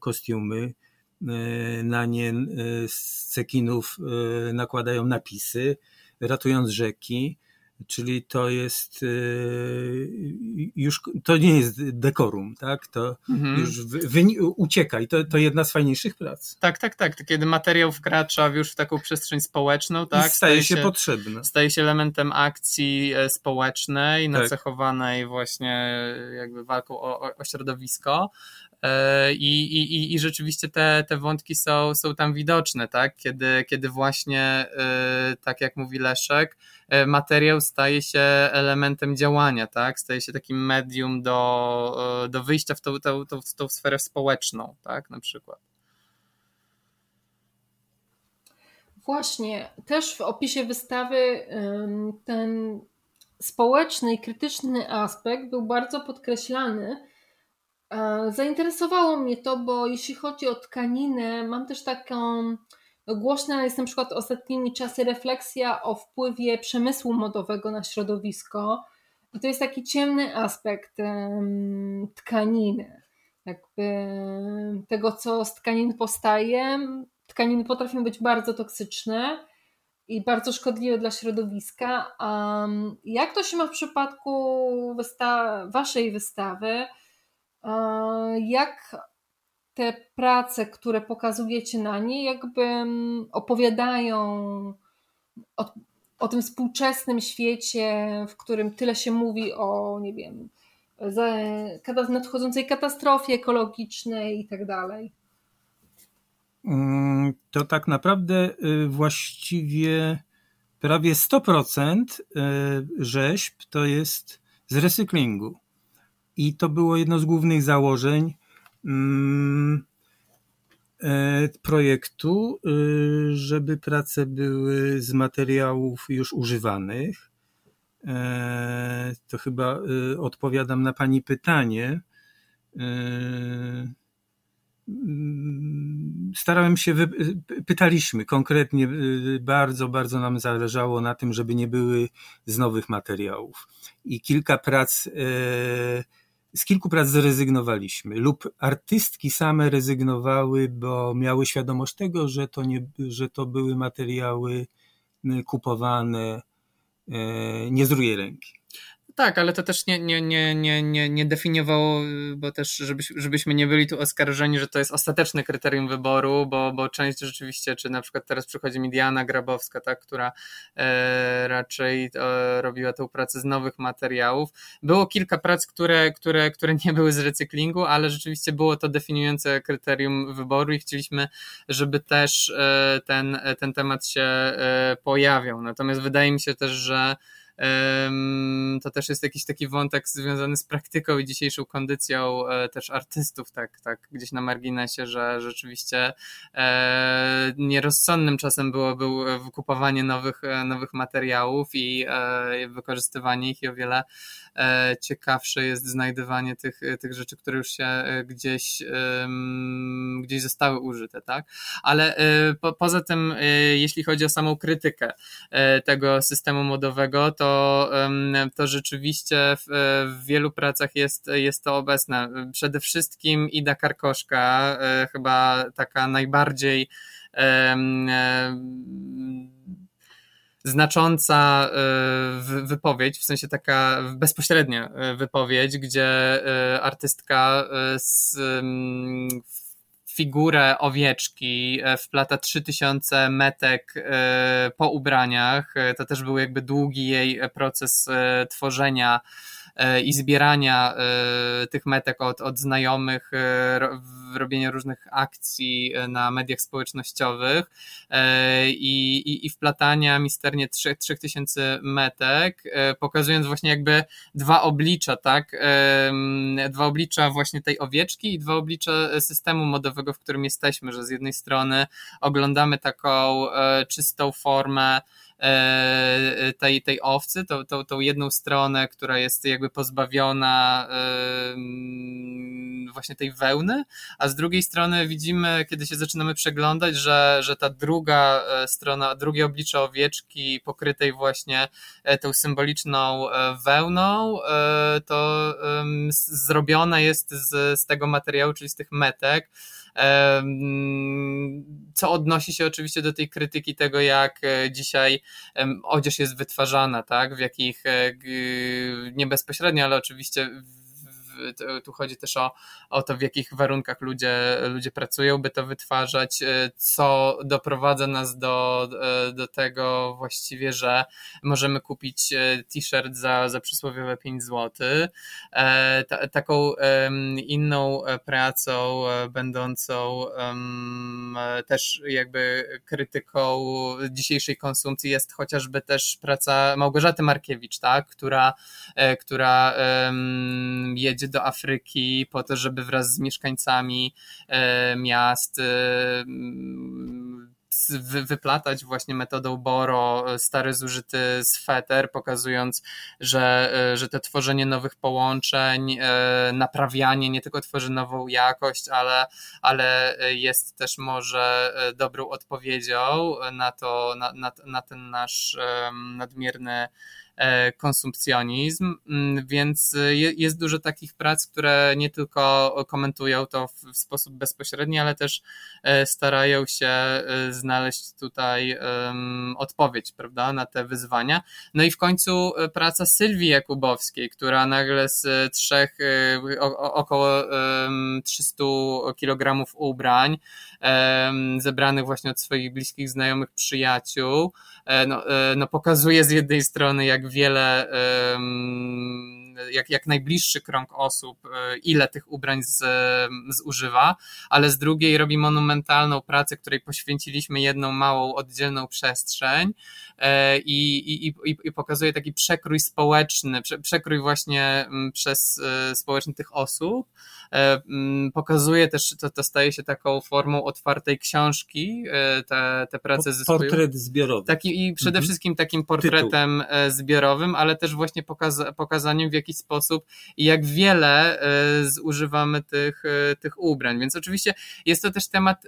kostiumy. Na nie z cekinów nakładają napisy, ratując rzeki czyli to jest już, to nie jest dekorum, tak? To mhm. już wy, ucieka i to, to jedna z fajniejszych prac. Tak, tak, tak. Kiedy materiał wkracza już w taką przestrzeń społeczną, tak? I staje, staje się, się potrzebny. Staje się elementem akcji e, społecznej, tak. nacechowanej właśnie jakby walką o, o środowisko. E, I, i, i rzeczywiście te, te wątki są, są tam widoczne, tak? Kiedy, kiedy właśnie, e, tak jak mówi Leszek, e, materiał staje się elementem działania, tak? Staje się takim medium do, do wyjścia w tą, tą, tą, tą sferę społeczną, tak? Na przykład. Właśnie, też w opisie wystawy ten społeczny i krytyczny aspekt był bardzo podkreślany zainteresowało mnie to, bo jeśli chodzi o tkaninę, mam też taką no, głośna jest na przykład ostatnimi czasy refleksja o wpływie przemysłu modowego na środowisko. I to jest taki ciemny aspekt tkaniny. Jakby tego, co z tkanin powstaje. Tkaniny potrafią być bardzo toksyczne i bardzo szkodliwe dla środowiska. Um, jak to się ma w przypadku wysta waszej wystawy? Jak te prace, które pokazujecie na niej, jakby mm, opowiadają o, o tym współczesnym świecie, w którym tyle się mówi o, nie wiem, nadchodzącej katastrofie ekologicznej i tak dalej. Mm, to tak naprawdę y, właściwie prawie 100% y, rzeźb to jest z recyklingu. I to było jedno z głównych założeń mm, e, projektu, y, żeby prace były z materiałów już używanych. E, to chyba y, odpowiadam na Pani pytanie. E, mm, starałem się, pytaliśmy konkretnie, y, bardzo, bardzo nam zależało na tym, żeby nie były z nowych materiałów. I kilka prac z kilku prac zrezygnowaliśmy, lub artystki same rezygnowały, bo miały świadomość tego, że to, nie, że to były materiały kupowane e, nie z ręki. Tak, ale to też nie, nie, nie, nie, nie, nie definiowało, bo też żebyś, żebyśmy nie byli tu oskarżeni, że to jest ostateczne kryterium wyboru, bo, bo część rzeczywiście, czy na przykład teraz przychodzi mi Diana Grabowska, tak, która e, raczej e, robiła tę pracę z nowych materiałów. Było kilka prac, które, które, które nie były z recyklingu, ale rzeczywiście było to definiujące kryterium wyboru i chcieliśmy, żeby też e, ten, ten temat się e, pojawiał. Natomiast wydaje mi się też, że to też jest jakiś taki wątek związany z praktyką i dzisiejszą kondycją e, też artystów, tak, tak gdzieś na marginesie, że rzeczywiście e, nierozsądnym czasem byłoby wykupowanie nowych, e, nowych materiałów i wykorzystywanie ich i o wiele ciekawsze jest znajdywanie tych, tych rzeczy, które już się gdzieś, gdzieś zostały użyte, tak? Ale po, poza tym, jeśli chodzi o samą krytykę tego systemu modowego, to, to rzeczywiście w, w wielu pracach jest, jest to obecne. Przede wszystkim Ida Karkoszka, e, chyba taka najbardziej znacząca e, wypowiedź, w sensie taka bezpośrednia e, wypowiedź, gdzie artystka z, figurę owieczki, e, wplata 3000 metek e, po ubraniach. E, to też był jakby długi jej proces tworzenia i zbierania tych metek od, od znajomych, e, robienia różnych akcji na mediach społecznościowych i, i, i wplatania misternie 3000 metek, pokazując właśnie jakby dwa oblicza, tak? Dwa oblicza właśnie tej owieczki i dwa oblicza systemu modowego, w którym jesteśmy, że z jednej strony oglądamy taką czystą formę E, tej, tej owcy, tą, tą, tą jedną stronę, która jest jakby pozbawiona właśnie tej wełny, a z drugiej strony widzimy, kiedy się zaczynamy przeglądać, że, że ta druga e, strona, drugie oblicze owieczki pokrytej właśnie e, tą symboliczną wełną, to zrobiona jest z, z tego materiału, czyli z tych metek, co odnosi się oczywiście do tej krytyki tego, jak e, dzisiaj odzież jest wytwarzana, tak, w jakich e, nie bezpośrednio, ale oczywiście tu chodzi też o, o to, w jakich warunkach ludzie, ludzie pracują, by to wytwarzać, e, co doprowadza nas do, e, do tego właściwie, że możemy kupić e, t-shirt za, za przysłowiowe 5 zł. Ta, taką inną pracą, będącą też jakby krytyką dzisiejszej konsumpcji jest chociażby też praca Małgorzaty Markiewicz, tak? która, która jedzie do Afryki po to, żeby wraz z mieszkańcami e, miast e, wyplatać właśnie metodą Boro e, stary zużyty sweter, pokazując, że, że to tworzenie nowych połączeń, naprawianie nie tylko tworzy nową jakość, ale, ale jest też może dobrą odpowiedzią na to, na, na, na ten nasz nadmierny konsumpcjonizm, mm, więc e, jest dużo takich prac, które nie tylko komentują to w sposób bezpośredni, ale też e, starają się znaleźć tutaj odpowiedź, prawda, na te wyzwania. No i w końcu praca Sylwii Jakubowskiej, która nagle z trzech, około 300 kg ubrań, zebranych właśnie od swoich bliskich znajomych przyjaciół, no, no pokazuje z jednej strony, jak wiele, jak, jak najbliższy krąg osób, e, ile tych ubrań z, zużywa, ale z drugiej robi monumentalną pracę, której poświęciliśmy jedną małą, oddzielną przestrzeń e, i, i, i, i pokazuje taki przekrój społeczny, przekrój właśnie przez e, społeczny tych osób, pokazuje też, to, to staje się taką formą otwartej książki, te, te prace zyskują. Portret zbiorowy. Taki, I przede mhm. wszystkim takim portretem Tytuł. zbiorowym, ale też właśnie pokaza pokazaniem w jaki sposób i jak wiele zużywamy tych, tych ubrań. Więc oczywiście jest to też temat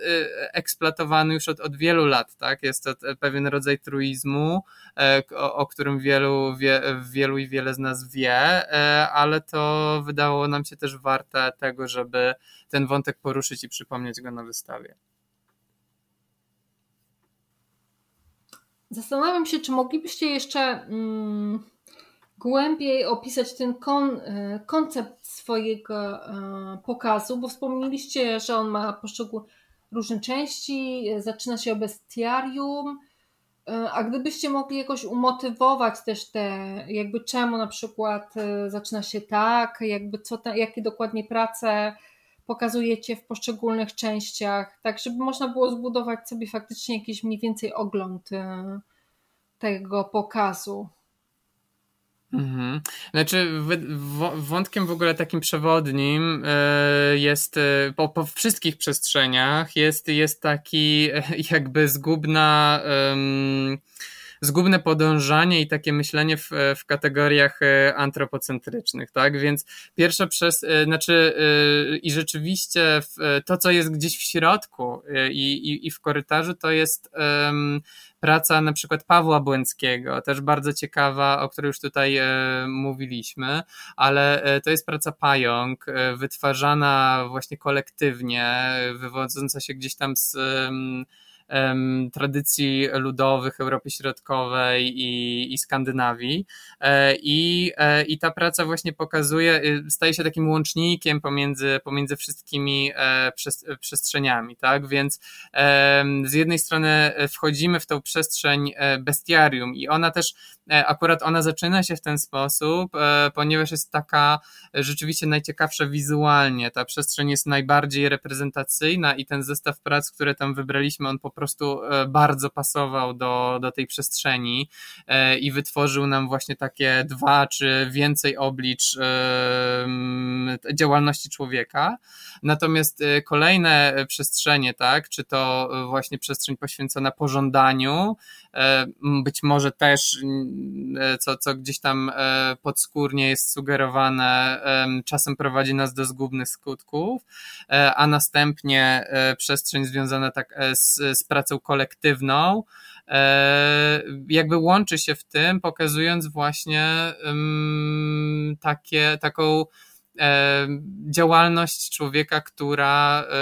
eksploatowany już od, od wielu lat, tak? Jest to pewien rodzaj truizmu, o, o którym wielu, wie, wielu i wiele z nas wie, ale to wydało nam się też warte tego, żeby ten wątek poruszyć i przypomnieć go na wystawie. Zastanawiam się, czy moglibyście jeszcze mm, głębiej opisać ten kon, e, koncept swojego e, pokazu, bo wspomnieliście, że on ma poszczególne różne części, zaczyna się o bestiarium, e, a gdybyście mogli jakoś umotywować też te, jakby czemu na przykład e, zaczyna się tak, jakby co te, jakie dokładnie prace pokazujecie w poszczególnych częściach, tak żeby można było zbudować sobie faktycznie jakiś mniej więcej ogląd e, tego pokazu. Mhm. Znaczy, wątkiem w ogóle takim przewodnim e, jest po, po wszystkich przestrzeniach jest, jest taki jakby zgubna. Um, zgubne podążanie i takie myślenie w, w kategoriach e, antropocentrycznych, tak? Więc pierwsza przez, e, znaczy e, i rzeczywiście to, co jest gdzieś w środku i, i, i w korytarzu, to jest praca na przykład Pawła Błęckiego, też bardzo ciekawa, o której już tutaj mówiliśmy, ale to jest praca pająk, wytwarzana właśnie kolektywnie, wywodząca się gdzieś tam z tradycji ludowych Europy Środkowej i, i Skandynawii. E, I, e, I ta praca właśnie pokazuje, y, staje się takim łącznikiem pomiędzy, pomiędzy wszystkimi e, przestrzeniami, tak? Więc z jednej strony wchodzimy w tą przestrzeń bestiarium i ona też, akurat ona zaczyna się w ten sposób, ponieważ jest taka rzeczywiście najciekawsza wizualnie. Ta przestrzeń jest najbardziej reprezentacyjna i ten zestaw prac, które tam wybraliśmy, on po prostu e, bardzo pasował do, do tej przestrzeni e, i wytworzył nam właśnie takie dwa czy więcej oblicz e, działalności człowieka. Natomiast kolejne przestrzenie, tak, czy to właśnie przestrzeń poświęcona pożądaniu, być może też, co, co gdzieś tam podskórnie jest sugerowane, czasem prowadzi nas do zgubnych skutków, a następnie przestrzeń związana tak z, z pracą kolektywną, e, jakby łączy się w tym, pokazując właśnie takie, taką e, działalność człowieka, która, e,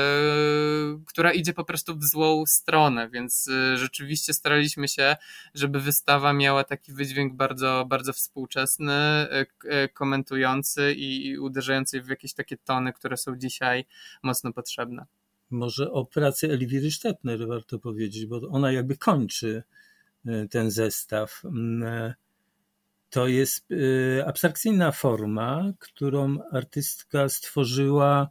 która idzie po prostu w złą stronę, więc rzeczywiście staraliśmy się, żeby wystawa miała taki wydźwięk bardzo, bardzo współczesny, komentujący i uderzający w jakieś takie tony, które są dzisiaj mocno potrzebne może o pracy Elwiry Sztetner warto powiedzieć, bo ona jakby kończy e, ten zestaw. Mm, e, to jest e, abstrakcyjna forma, którą artystka stworzyła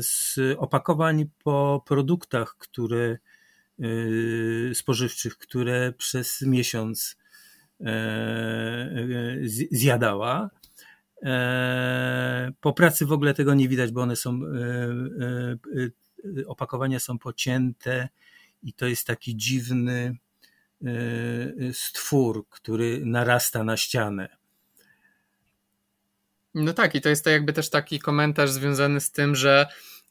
z opakowań po produktach, które spożywczych, które przez miesiąc zjadała po pracy w ogóle tego nie widać, bo one są, e, e, opakowania są pocięte i to jest taki dziwny stwór, który narasta na ścianę. No tak, i to jest to jakby też taki komentarz związany z tym, że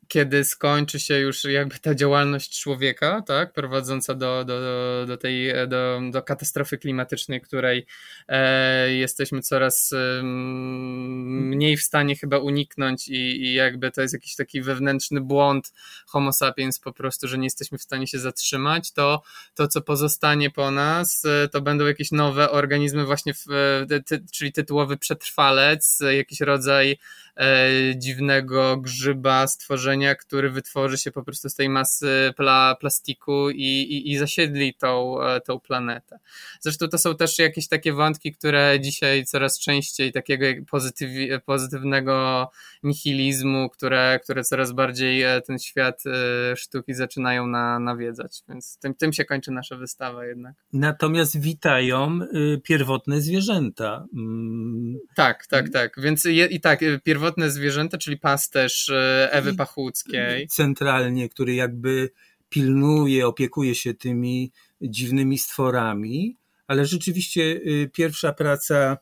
kiedy skończy się już jakby ta działalność człowieka, tak, prowadząca do, do, do tej, do, do katastrofy klimatycznej, której e, jesteśmy coraz e, mniej w stanie chyba uniknąć i, i jakby to jest jakiś taki wewnętrzny błąd homo sapiens po prostu, że nie jesteśmy w stanie się zatrzymać, to to, co pozostanie po nas, e, to będą jakieś nowe organizmy właśnie, w, e, ty, czyli tytułowy przetrwalec, jakiś rodzaj e, dziwnego grzyba, stworzenia który wytworzy się po prostu z tej masy pla, plastiku i, i, i zasiedli tą, e, tą planetę. Zresztą to są też jakieś takie wątki, które dzisiaj coraz częściej takiego pozytyw, pozytywnego nihilizmu, które, które coraz bardziej e, ten świat e, sztuki zaczynają na, nawiedzać. Więc tym, tym się kończy nasza wystawa jednak. Natomiast witają y, pierwotne zwierzęta. Mm. Tak, tak, tak. Więc je, i tak, pierwotne zwierzęta, czyli pasterz Ewy Pachu Łódzkiej. Centralnie, który jakby pilnuje, opiekuje się tymi dziwnymi stworami, ale rzeczywiście y, pierwsza praca e,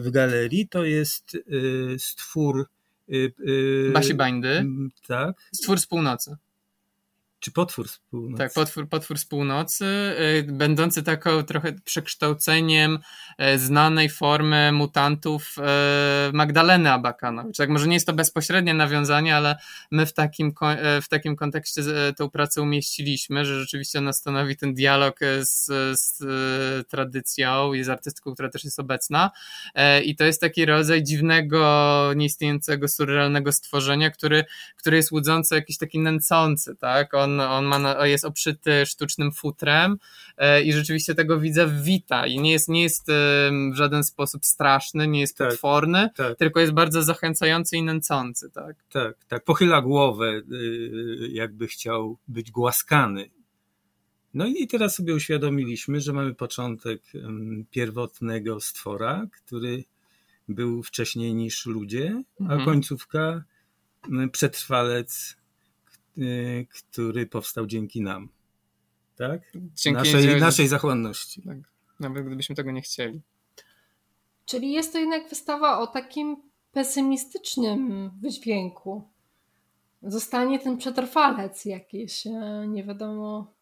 w galerii to jest y, stwór y, Basi Bańdy. Tak. Stwór z północy. Czy potwór z północy? Tak, potwór, potwór z północy, y, będący taką trochę przekształceniem y, znanej formy mutantów y, Magdaleny Abakanowicz. Tak, może nie jest to bezpośrednie nawiązanie, ale my w takim, w takim kontekście tą pracę umieściliśmy, że rzeczywiście ona stanowi ten dialog z, z tradycją i z artystką, która też jest obecna. I to jest taki rodzaj dziwnego, nieistniejącego, surrealnego stworzenia, który, który jest łudzący, jakiś taki nęcący, tak? On on, on ma, jest obszyty sztucznym futrem e, i rzeczywiście tego widza wita i nie jest, nie jest w żaden sposób straszny, nie jest tak, potworny, tak. tylko jest bardzo zachęcający i nęcący, tak? Tak, tak. Pochyla głowę, y, jakby chciał być głaskany. No i teraz sobie uświadomiliśmy, że mamy początek pierwotnego stwora, który był wcześniej niż ludzie, a mhm. końcówka przetrwalec, y, który powstał dzięki nam. Tak? Dzięki naszej, naszej zachłanności. Tak. Nawet gdybyśmy tego nie chcieli. Czyli jest to jednak wystawa o takim pesymistycznym wydźwięku. Zostanie ten przetrwalec jakiś, e, nie wiadomo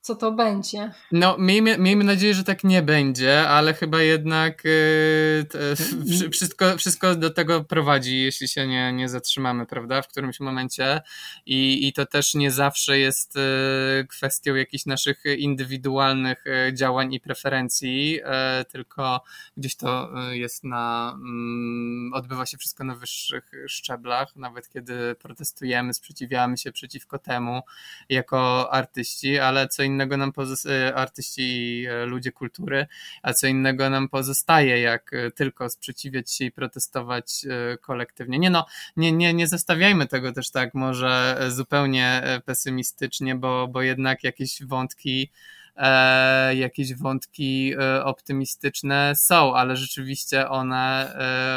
co to będzie. No, miejmy, miejmy nadzieję, że tak nie będzie, ale chyba jednak yy, wszystko, wszystko do tego prowadzi, jeśli się nie, nie zatrzymamy, prawda, w którymś momencie. I, i to też nie zawsze jest yy, kwestią jakichś naszych indywidualnych yy, działań i preferencji, tylko gdzieś to jest na, mm, odbywa się wszystko na wyższych szczeblach, nawet kiedy protestujemy, sprzeciwiamy się przeciwko temu jako artyści, ale co innego nam pozostaje, artyści i e, ludzie kultury, a co innego nam pozostaje, jak e, tylko sprzeciwiać się i protestować e, kolektywnie. Nie no, nie, nie, nie zostawiajmy tego też tak może zupełnie pesymistycznie, bo, bo jednak jakieś wątki e, jakieś wątki e, optymistyczne są, ale rzeczywiście one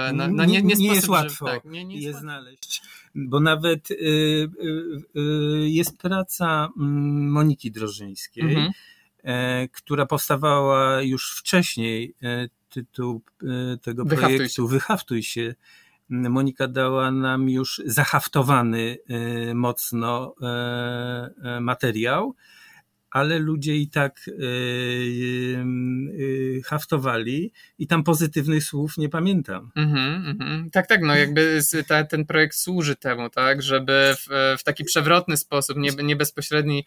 e, no, no nie, nie, nie jest łatwo tak, nie, nie jest je znaleźć. Bo nawet y, y, y, jest praca mm, Moniki Drożyńskiej, mhm. e, która powstawała już wcześniej, e, tytuł e, tego Wyhaftuj projektu się. Wyhaftuj się. Monika dała nam już zahaftowany mocno materiał ale ludzie i tak yy, yy, haftowali i tam pozytywnych słów nie pamiętam. Mm-hmm, mm-hmm. Tak, tak, no jakby ta, ten projekt służy temu, tak, żeby w, w taki przewrotny sposób, nie, nie bezpośredni,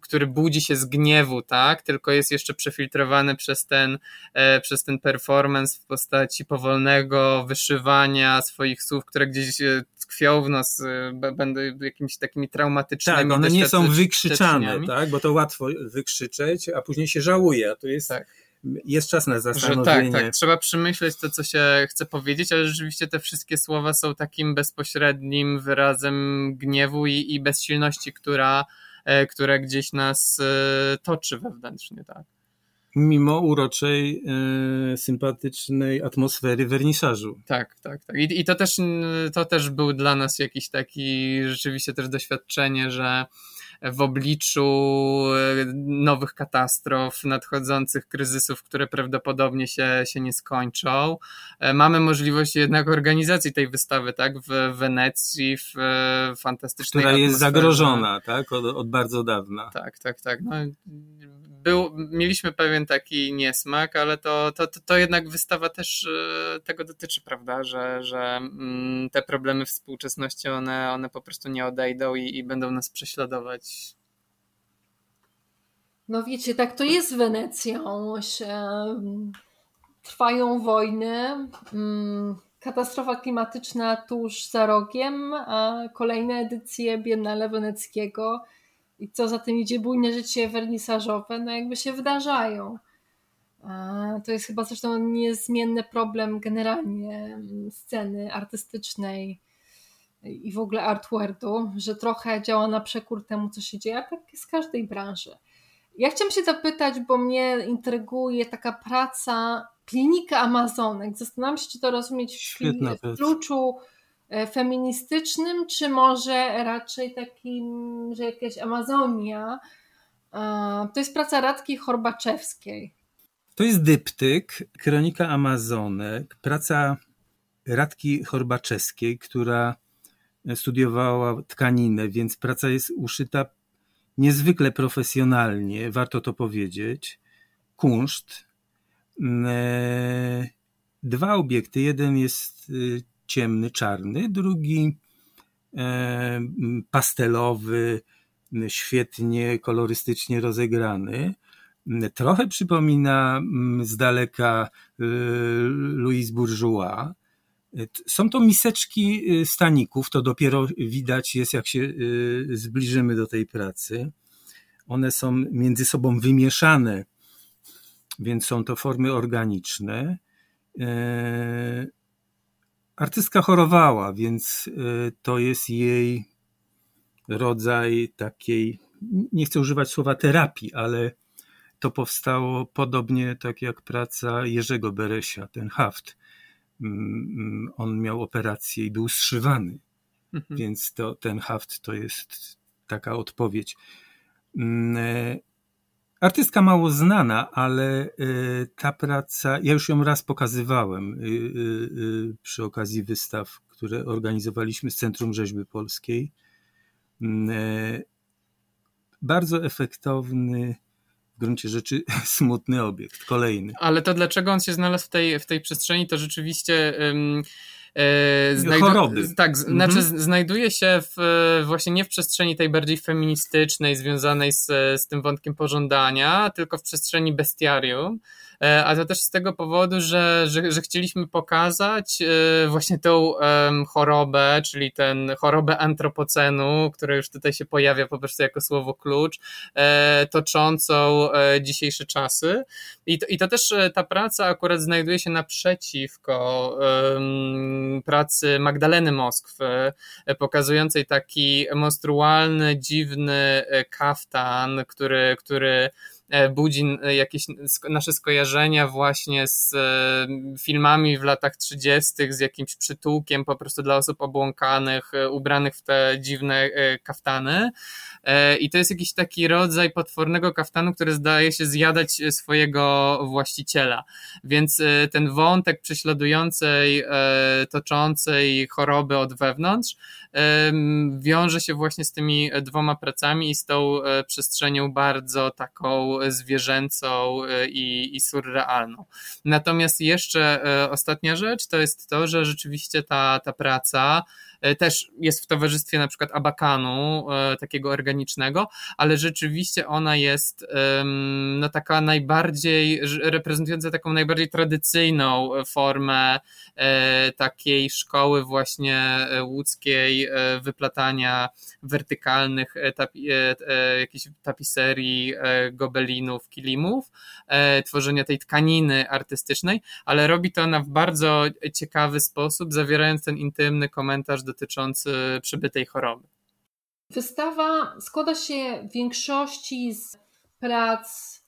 który budzi się z gniewu, tak, tylko jest jeszcze przefiltrowany przez ten, e, przez ten performance w postaci powolnego wyszywania swoich słów, które gdzieś e, tkwią w nas, e, będą jakimiś takimi traumatycznymi Tak, one nie są wykrzyczane, tak, bo to łatwo wykrzyczeć, a później się żałuje, a to jest... Tak. Jest czas na zastanowienie. Że tak, tak, trzeba przemyśleć to, co się chce powiedzieć, ale rzeczywiście te wszystkie słowa są takim bezpośrednim wyrazem gniewu i, i bezsilności, która, e, która gdzieś nas e, toczy wewnętrznie, tak mimo uroczej, e, sympatycznej atmosfery wernisażu. Tak, tak, tak. I, I, to, też, to też był dla nas jakiś taki rzeczywiście też doświadczenie, że w obliczu e, nowych katastrof, nadchodzących kryzysów, które prawdopodobnie się, się nie skończą. E, mamy możliwość jednak organizacji tej wystawy, tak, w Wenecji, w fantastycznej Która jest zagrożona, tak, od, od bardzo dawna. Tak, tak, tak. No, był, mieliśmy pewien taki niesmak, ale to, to, to, jednak wystawa też e, tego dotyczy, prawda, że, że mm, te problemy współczesności, one, one po prostu nie odejdą i, i będą nas prześladować. No wiecie, tak to jest z Wenecją. Trwają wojny, mm, katastrofa klimatyczna tuż za rogiem, a kolejne edycje Biennale Weneckiego i co za tym idzie, bujne życie wernisażowe, no jakby się wydarzają. To jest chyba zresztą niezmienny problem generalnie sceny artystycznej i w ogóle artwordu, że trochę działa na przekór temu, co się dzieje, a tak jest w każdej branży. Ja chciałam się zapytać, bo mnie intryguje taka praca Klinika Amazonek. Zastanawiam się, czy to rozumieć w, w kluczu feministycznym, czy może raczej takim, że jakaś Amazonia. To jest praca Radki Horbaczewskiej. To jest dyptyk, kronika Amazonek, praca Radki Horbaczewskiej, która studiowała tkaninę, więc praca jest uszyta niezwykle profesjonalnie, warto to powiedzieć. Kunszt. E, dwa obiekty. Jeden jest y, ciemny, czarny, drugi e, pastelowy, świetnie kolorystycznie rozegrany. Trochę przypomina z daleka e, Louis Bourgeois. Są to miseczki e, staników, to dopiero widać jest, jak się zbliżymy do tej pracy. One są między sobą wymieszane, więc są to formy organiczne. Artystka chorowała, więc y, to jest jej rodzaj takiej nie chcę używać słowa terapii, ale to powstało podobnie tak jak praca Jerzego Beresia, ten haft. Mm, mm, on miał operację i był zszywany, mhm. więc to, ten haft to jest taka odpowiedź. Mm, e, artystka mało znana, ale e, ta praca, ja już ją raz pokazywałem e, przy okazji wystaw, które organizowaliśmy z Centrum Rzeźby Polskiej. Bardzo efektowny, w gruncie rzeczy [laughs] smutny obiekt, kolejny. Ale to dlaczego on się znalazł w tej, w tej przestrzeni, to rzeczywiście... E, znajdu- choroby. Tak, mhm. znaczy znajduje się w, właśnie nie w przestrzeni tej bardziej feministycznej, związanej z, z tym wątkiem pożądania, tylko w przestrzeni bestiarium. E, a to też z tego powodu, że, że, że chcieliśmy pokazać e, właśnie tą chorobę, czyli ten chorobę antropocenu, która już tutaj się pojawia po prostu jako słowo klucz, e, toczącą dzisiejsze czasy. I to, i to też ta praca akurat znajduje się naprzeciwko pracy Magdaleny Moskwy, pokazującej taki monstrualny, dziwny kaftan, który, który budzi e, jakieś nasze skojarzenia właśnie z e, filmami w latach 30., z jakimś przytułkiem po prostu dla osób obłąkanych, ubranych w te dziwne kaftany. I to jest jakiś taki rodzaj potwornego kaftanu, który zdaje się zjadać swojego właściciela. Więc ten wątek prześladującej, toczącej choroby od wewnątrz wiąże się właśnie z tymi dwoma pracami i z tą przestrzenią bardzo taką zwierzęcą e, i, i surrealną. Natomiast jeszcze e, ostatnia rzecz to jest to, że rzeczywiście ta, ta praca też jest w towarzystwie na przykład abakanu, e, takiego organicznego, ale rzeczywiście ona jest no taka najbardziej, reprezentująca taką najbardziej tradycyjną formę e, takiej szkoły właśnie łódzkiej wyplatania wertykalnych tapi, jakichś tapiserii, gobelinów, kilimów, tworzenia tej tkaniny artystycznej, ale robi to ona w bardzo ciekawy sposób, zawierając ten intymny komentarz do dotyczący przybytej choroby. Wystawa składa się w większości z prac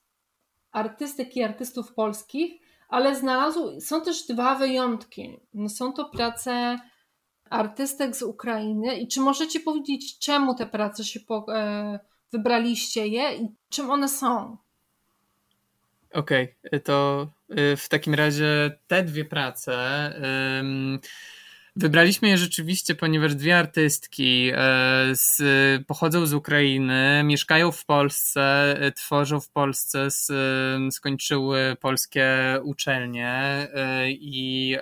artystek i artystów polskich, ale znalazł, są też dwa wyjątki. Są to prace artystek z Ukrainy. I czy możecie powiedzieć, czemu te prace się po, e, wybraliście je i czym one są? Okej, okay, to y, w takim razie te dwie prace. Wybraliśmy je rzeczywiście, ponieważ dwie artystki e, z, pochodzą z Ukrainy, mieszkają w Polsce, e, tworzą w Polsce, z, skończyły polskie uczelnie e, i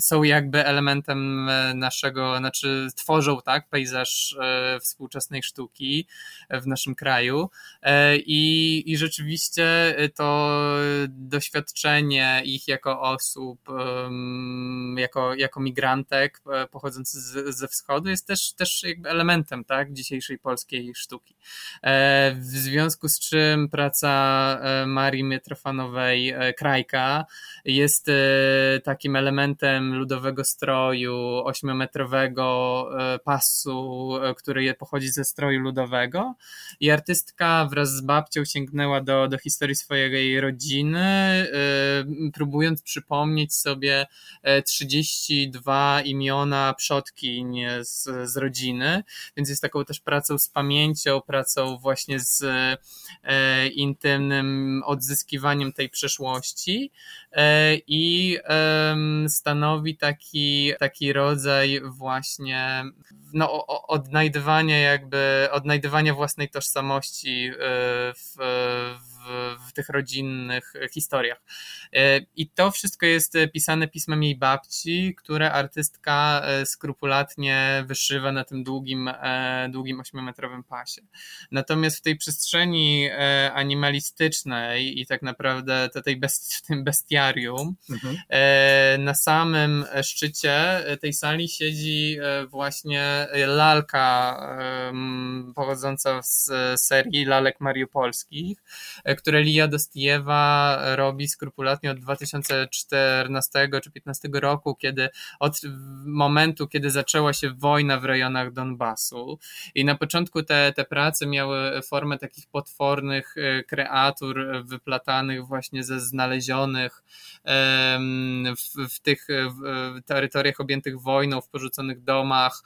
są jakby elementem naszego, znaczy tworzą tak pejzaż współczesnej sztuki w naszym kraju. I, i rzeczywiście to doświadczenie ich jako osób, jako, jako migrantek E, pochodzący z, ze wschodu jest też, też jakby elementem tak, dzisiejszej polskiej sztuki. E, w związku z czym praca e, Marii Mitrofanowej Krajka jest takim elementem ludowego stroju, ośmiometrowego pasu, który pochodzi ze stroju ludowego i artystka wraz z babcią sięgnęła do, do historii swojej rodziny, próbując przypomnieć sobie 32 i imiona przodkiń z, z rodziny, więc jest taką też pracą z pamięcią, pracą właśnie z e, intymnym odzyskiwaniem tej przeszłości e, i e, stanowi taki, taki rodzaj właśnie no, odnajdywania jakby, odnajdywania własnej tożsamości e, w, w w, tych rodzinnych historiach. E, I to wszystko jest pisane pismem jej babci, które artystka e, skrupulatnie wyszywa na tym długim, e, długim ośmiometrowym pasie. Natomiast w tej przestrzeni animalistycznej i tak naprawdę tej best, w tym bestiarium, mhm. na samym szczycie tej sali siedzi właśnie lalka pochodząca z serii lalek mariupolskich, które Lia Dostijewa robi skrupulatnie od 2014 czy 2015 roku, kiedy od momentu, kiedy zaczęła się wojna w rejonach Donbasu. I na początku te, te prace miały formę takich potwornych kreatur wyplatanych właśnie ze znalezionych w, w tych w terytoriach objętych wojną, w porzuconych domach,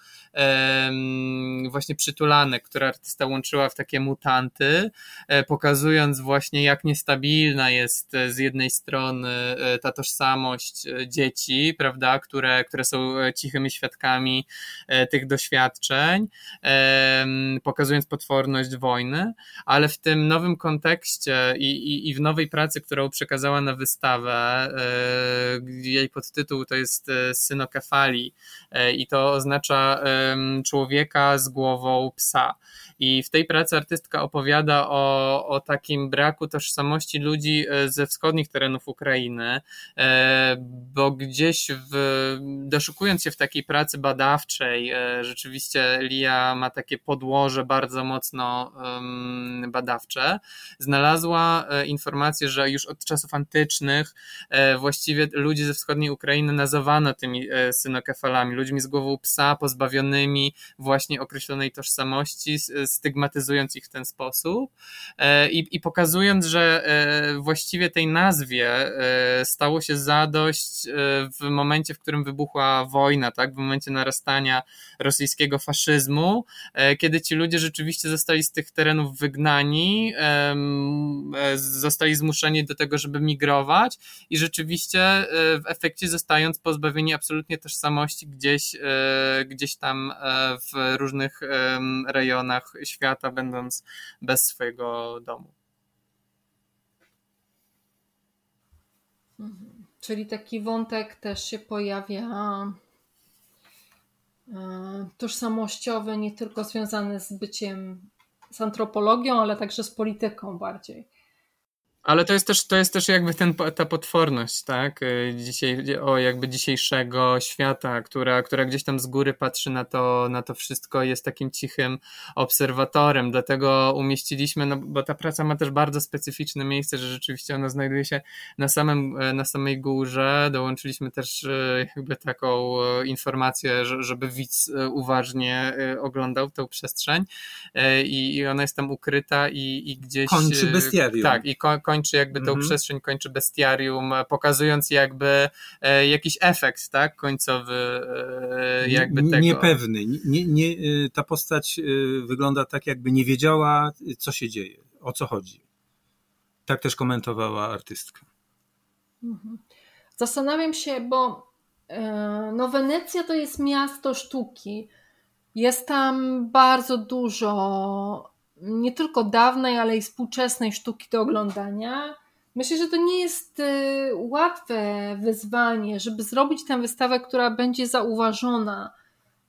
właśnie przytulanek, które artysta łączyła w takie mutanty, e, pokazując właśnie jak niestabilna jest e, z jednej strony e, ta tożsamość dzieci, prawda, które, które są cichymi świadkami tych doświadczeń, pokazując potworność wojny, ale w tym nowym kontekście i, i, i w nowej pracy, którą przekazała na wystawę, jej podtytuł to jest synokefali i to oznacza człowieka z głową psa. I w tej pracy artystka opowiada o, o takim braku tożsamości ludzi e, ze wschodnich terenów Ukrainy, e, bo gdzieś w, doszukując się w takiej pracy badawczej, e, rzeczywiście Lia ma takie podłoże bardzo mocno badawcze, znalazła informację, że już od czasów antycznych właściwie ludzi ze wschodniej Ukrainy nazywano tymi synokefalami, ludźmi z głową psa, pozbawionymi właśnie określonej tożsamości, stygmatyzując ich w ten sposób i, i pokazując, że e, właściwie tej nazwie e, stało się zadość w momencie, w którym wybuchła wojna, tak, w momencie narastania rosyjskiego faszyzmu, kiedy ci ludzie rzeczywiście zostali z tych terenów wygnani, zostali zmuszeni do tego, żeby migrować i rzeczywiście w efekcie zostając pozbawieni absolutnie tożsamości gdzieś, gdzieś tam w różnych rejonach świata, będąc bez swojego domu. Czyli taki wątek też się pojawia e, tożsamościowy, nie tylko związany z byciem, z antropologią, ale także z polityką bardziej. Ale to jest też, to jest też jakby ten, ta potworność, tak? Y, dzisiaj, o jakby dzisiejszego świata, która, która gdzieś tam z góry patrzy na to, na to wszystko, jest takim cichym obserwatorem. Dlatego umieściliśmy, no bo ta praca ma też bardzo specyficzne miejsce, że rzeczywiście ona znajduje się na, samym, e, na samej górze. Dołączyliśmy też jakby taką informację, żeby widz uważnie oglądał tę przestrzeń i, i ona jest tam ukryta i, i gdzieś... Kończy bestiarium. Tak, i ko kończy jakby tą mhm. przestrzeń, kończy bestiarium, pokazując jakby e, jakiś efekt, tak, końcowy e, jakby tego. Niepewny. Nie, nie, e, ta postać wygląda tak, jakby nie wiedziała, co się dzieje, o co chodzi. Tak też komentowała artystka. Mhm. Zastanawiam się, bo no Wenecja to jest miasto sztuki. Jest tam bardzo dużo nie tylko dawnej, ale i współczesnej sztuki do oglądania. Myślę, że to nie jest y, łatwe wyzwanie, żeby zrobić tę wystawę, która będzie zauważona.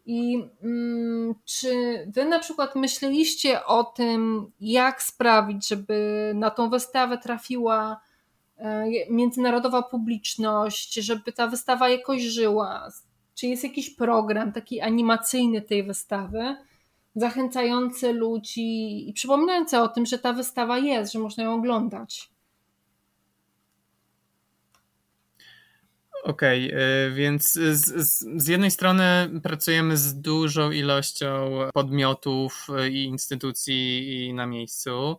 I mm, czy wy na przykład myśleliście o tym, jak sprawić, żeby na tą wystawę trafiła e, międzynarodowa publiczność, żeby ta wystawa jakoś żyła? Czy jest jakiś program taki animacyjny tej wystawy? Zachęcający ludzi i przypominający o tym, że ta wystawa jest, że można ją oglądać. Okej, okay, więc z, z, z, jednej strony pracujemy z dużą ilością podmiotów i instytucji na miejscu.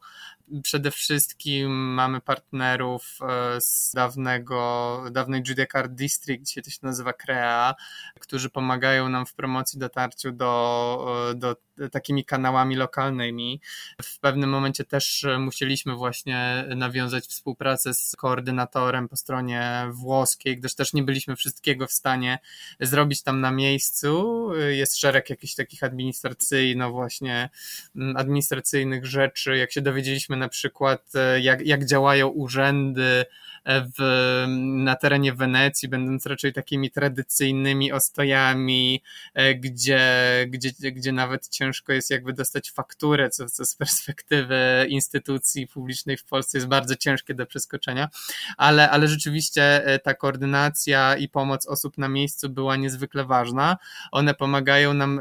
Przede wszystkim mamy partnerów e, z dawnego, dawnej Judiacard District, dzisiaj to się nazywa CREA, którzy pomagają nam w promocji, dotarciu do, e, do takimi kanałami lokalnymi. W pewnym momencie też musieliśmy właśnie nawiązać współpracę z koordynatorem po stronie włoskiej, gdyż też nie byliśmy wszystkiego w stanie zrobić tam na miejscu. Jest szereg jakichś takich administracyjno właśnie mm, administracyjnych rzeczy. Jak się dowiedzieliśmy na przykład jak, jak działają urzędy w, na terenie Wenecji, będąc raczej takimi tradycyjnymi ostojami, e, gdzie, gdzie, gdzie nawet ciężko ciężko jest jakby dostać fakturę, co, co z perspektywy instytucji publicznej w Polsce jest bardzo ciężkie do przeskoczenia, ale, ale rzeczywiście e, ta koordynacja i pomoc osób na miejscu była niezwykle ważna. One pomagają nam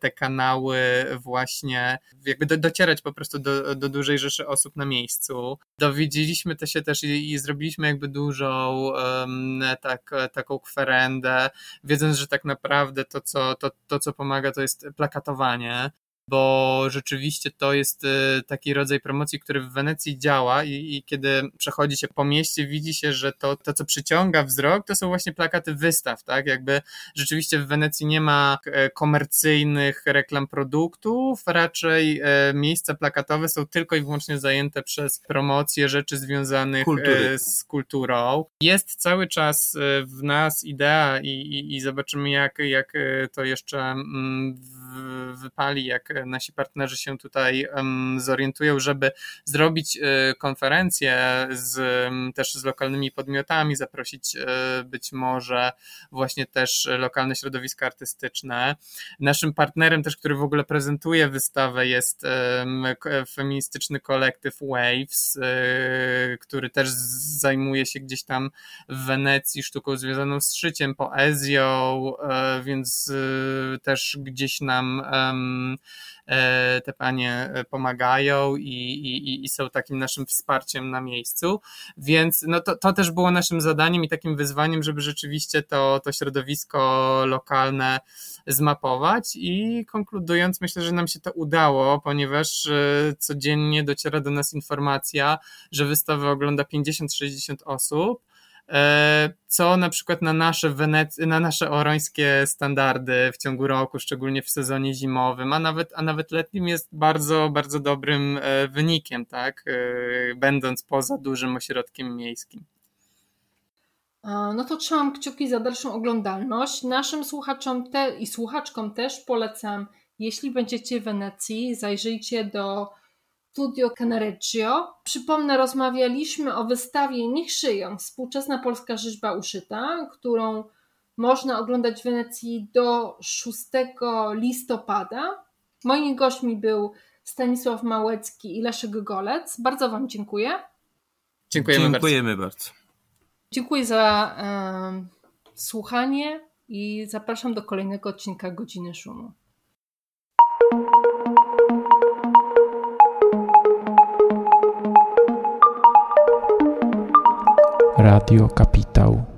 te kanały właśnie jakby do, docierać po prostu do, do dużej rzeszy osób na miejscu. Dowiedzieliśmy to się też i, i zrobiliśmy jakby dużą um, tak, taką kwerendę, wiedząc, że tak naprawdę to co, to, to, co pomaga, to jest plakatowanie bo rzeczywiście to jest y, taki rodzaj promocji, który w Wenecji działa i, i, kiedy przechodzi się po mieście, widzi się, że to, to, co przyciąga wzrok, to są właśnie plakaty wystaw, tak? Jakby rzeczywiście w Wenecji nie ma e, komercyjnych reklam produktów, raczej e, miejsca plakatowe są tylko i wyłącznie zajęte przez promocję rzeczy związanych Kultury. E, z kulturą. Jest cały czas w nas idea i, i, i zobaczymy, jak, jak to jeszcze mm, wypali, jak nasi partnerzy się tutaj zorientują, żeby zrobić e, konferencję z, też z lokalnymi podmiotami, zaprosić e, być może właśnie też lokalne środowiska artystyczne. Naszym partnerem też, który w ogóle prezentuje wystawę jest feministyczny kolektyw Waves, e, który też zajmuje się gdzieś tam w Wenecji sztuką związaną z szyciem, poezją, więc też gdzieś nam E, te panie e, pomagają i, i, i są takim naszym wsparciem na miejscu, więc no to, to też było naszym zadaniem i takim wyzwaniem, żeby rzeczywiście to, to środowisko lokalne zmapować. I konkludując, myślę, że nam się to udało, ponieważ e, codziennie dociera do nas informacja, że wystawę ogląda 50-60 osób, co na przykład na nasze, Wenec- na nasze orońskie standardy w ciągu roku, szczególnie w sezonie zimowym, a nawet, a nawet letnim jest bardzo, bardzo dobrym e, wynikiem, tak? E, będąc poza dużym ośrodkiem miejskim. No to trzymam kciuki za dalszą oglądalność. Naszym słuchaczom te, i słuchaczkom też polecam, jeśli będziecie w Wenecji, zajrzyjcie do Studio Canareccio. Przypomnę, rozmawialiśmy o wystawie Niech szyją, współczesna polska rzeźba uszyta, którą można oglądać w Wenecji do 6 listopada. Moimi gośćmi był Stanisław Małecki i Leszek Golec. Bardzo Wam dziękuję. Dziękujemy, Dziękujemy bardzo. bardzo. Dziękuję za e, słuchanie i zapraszam do kolejnego odcinka Godziny Szumu. Radio Kapitał.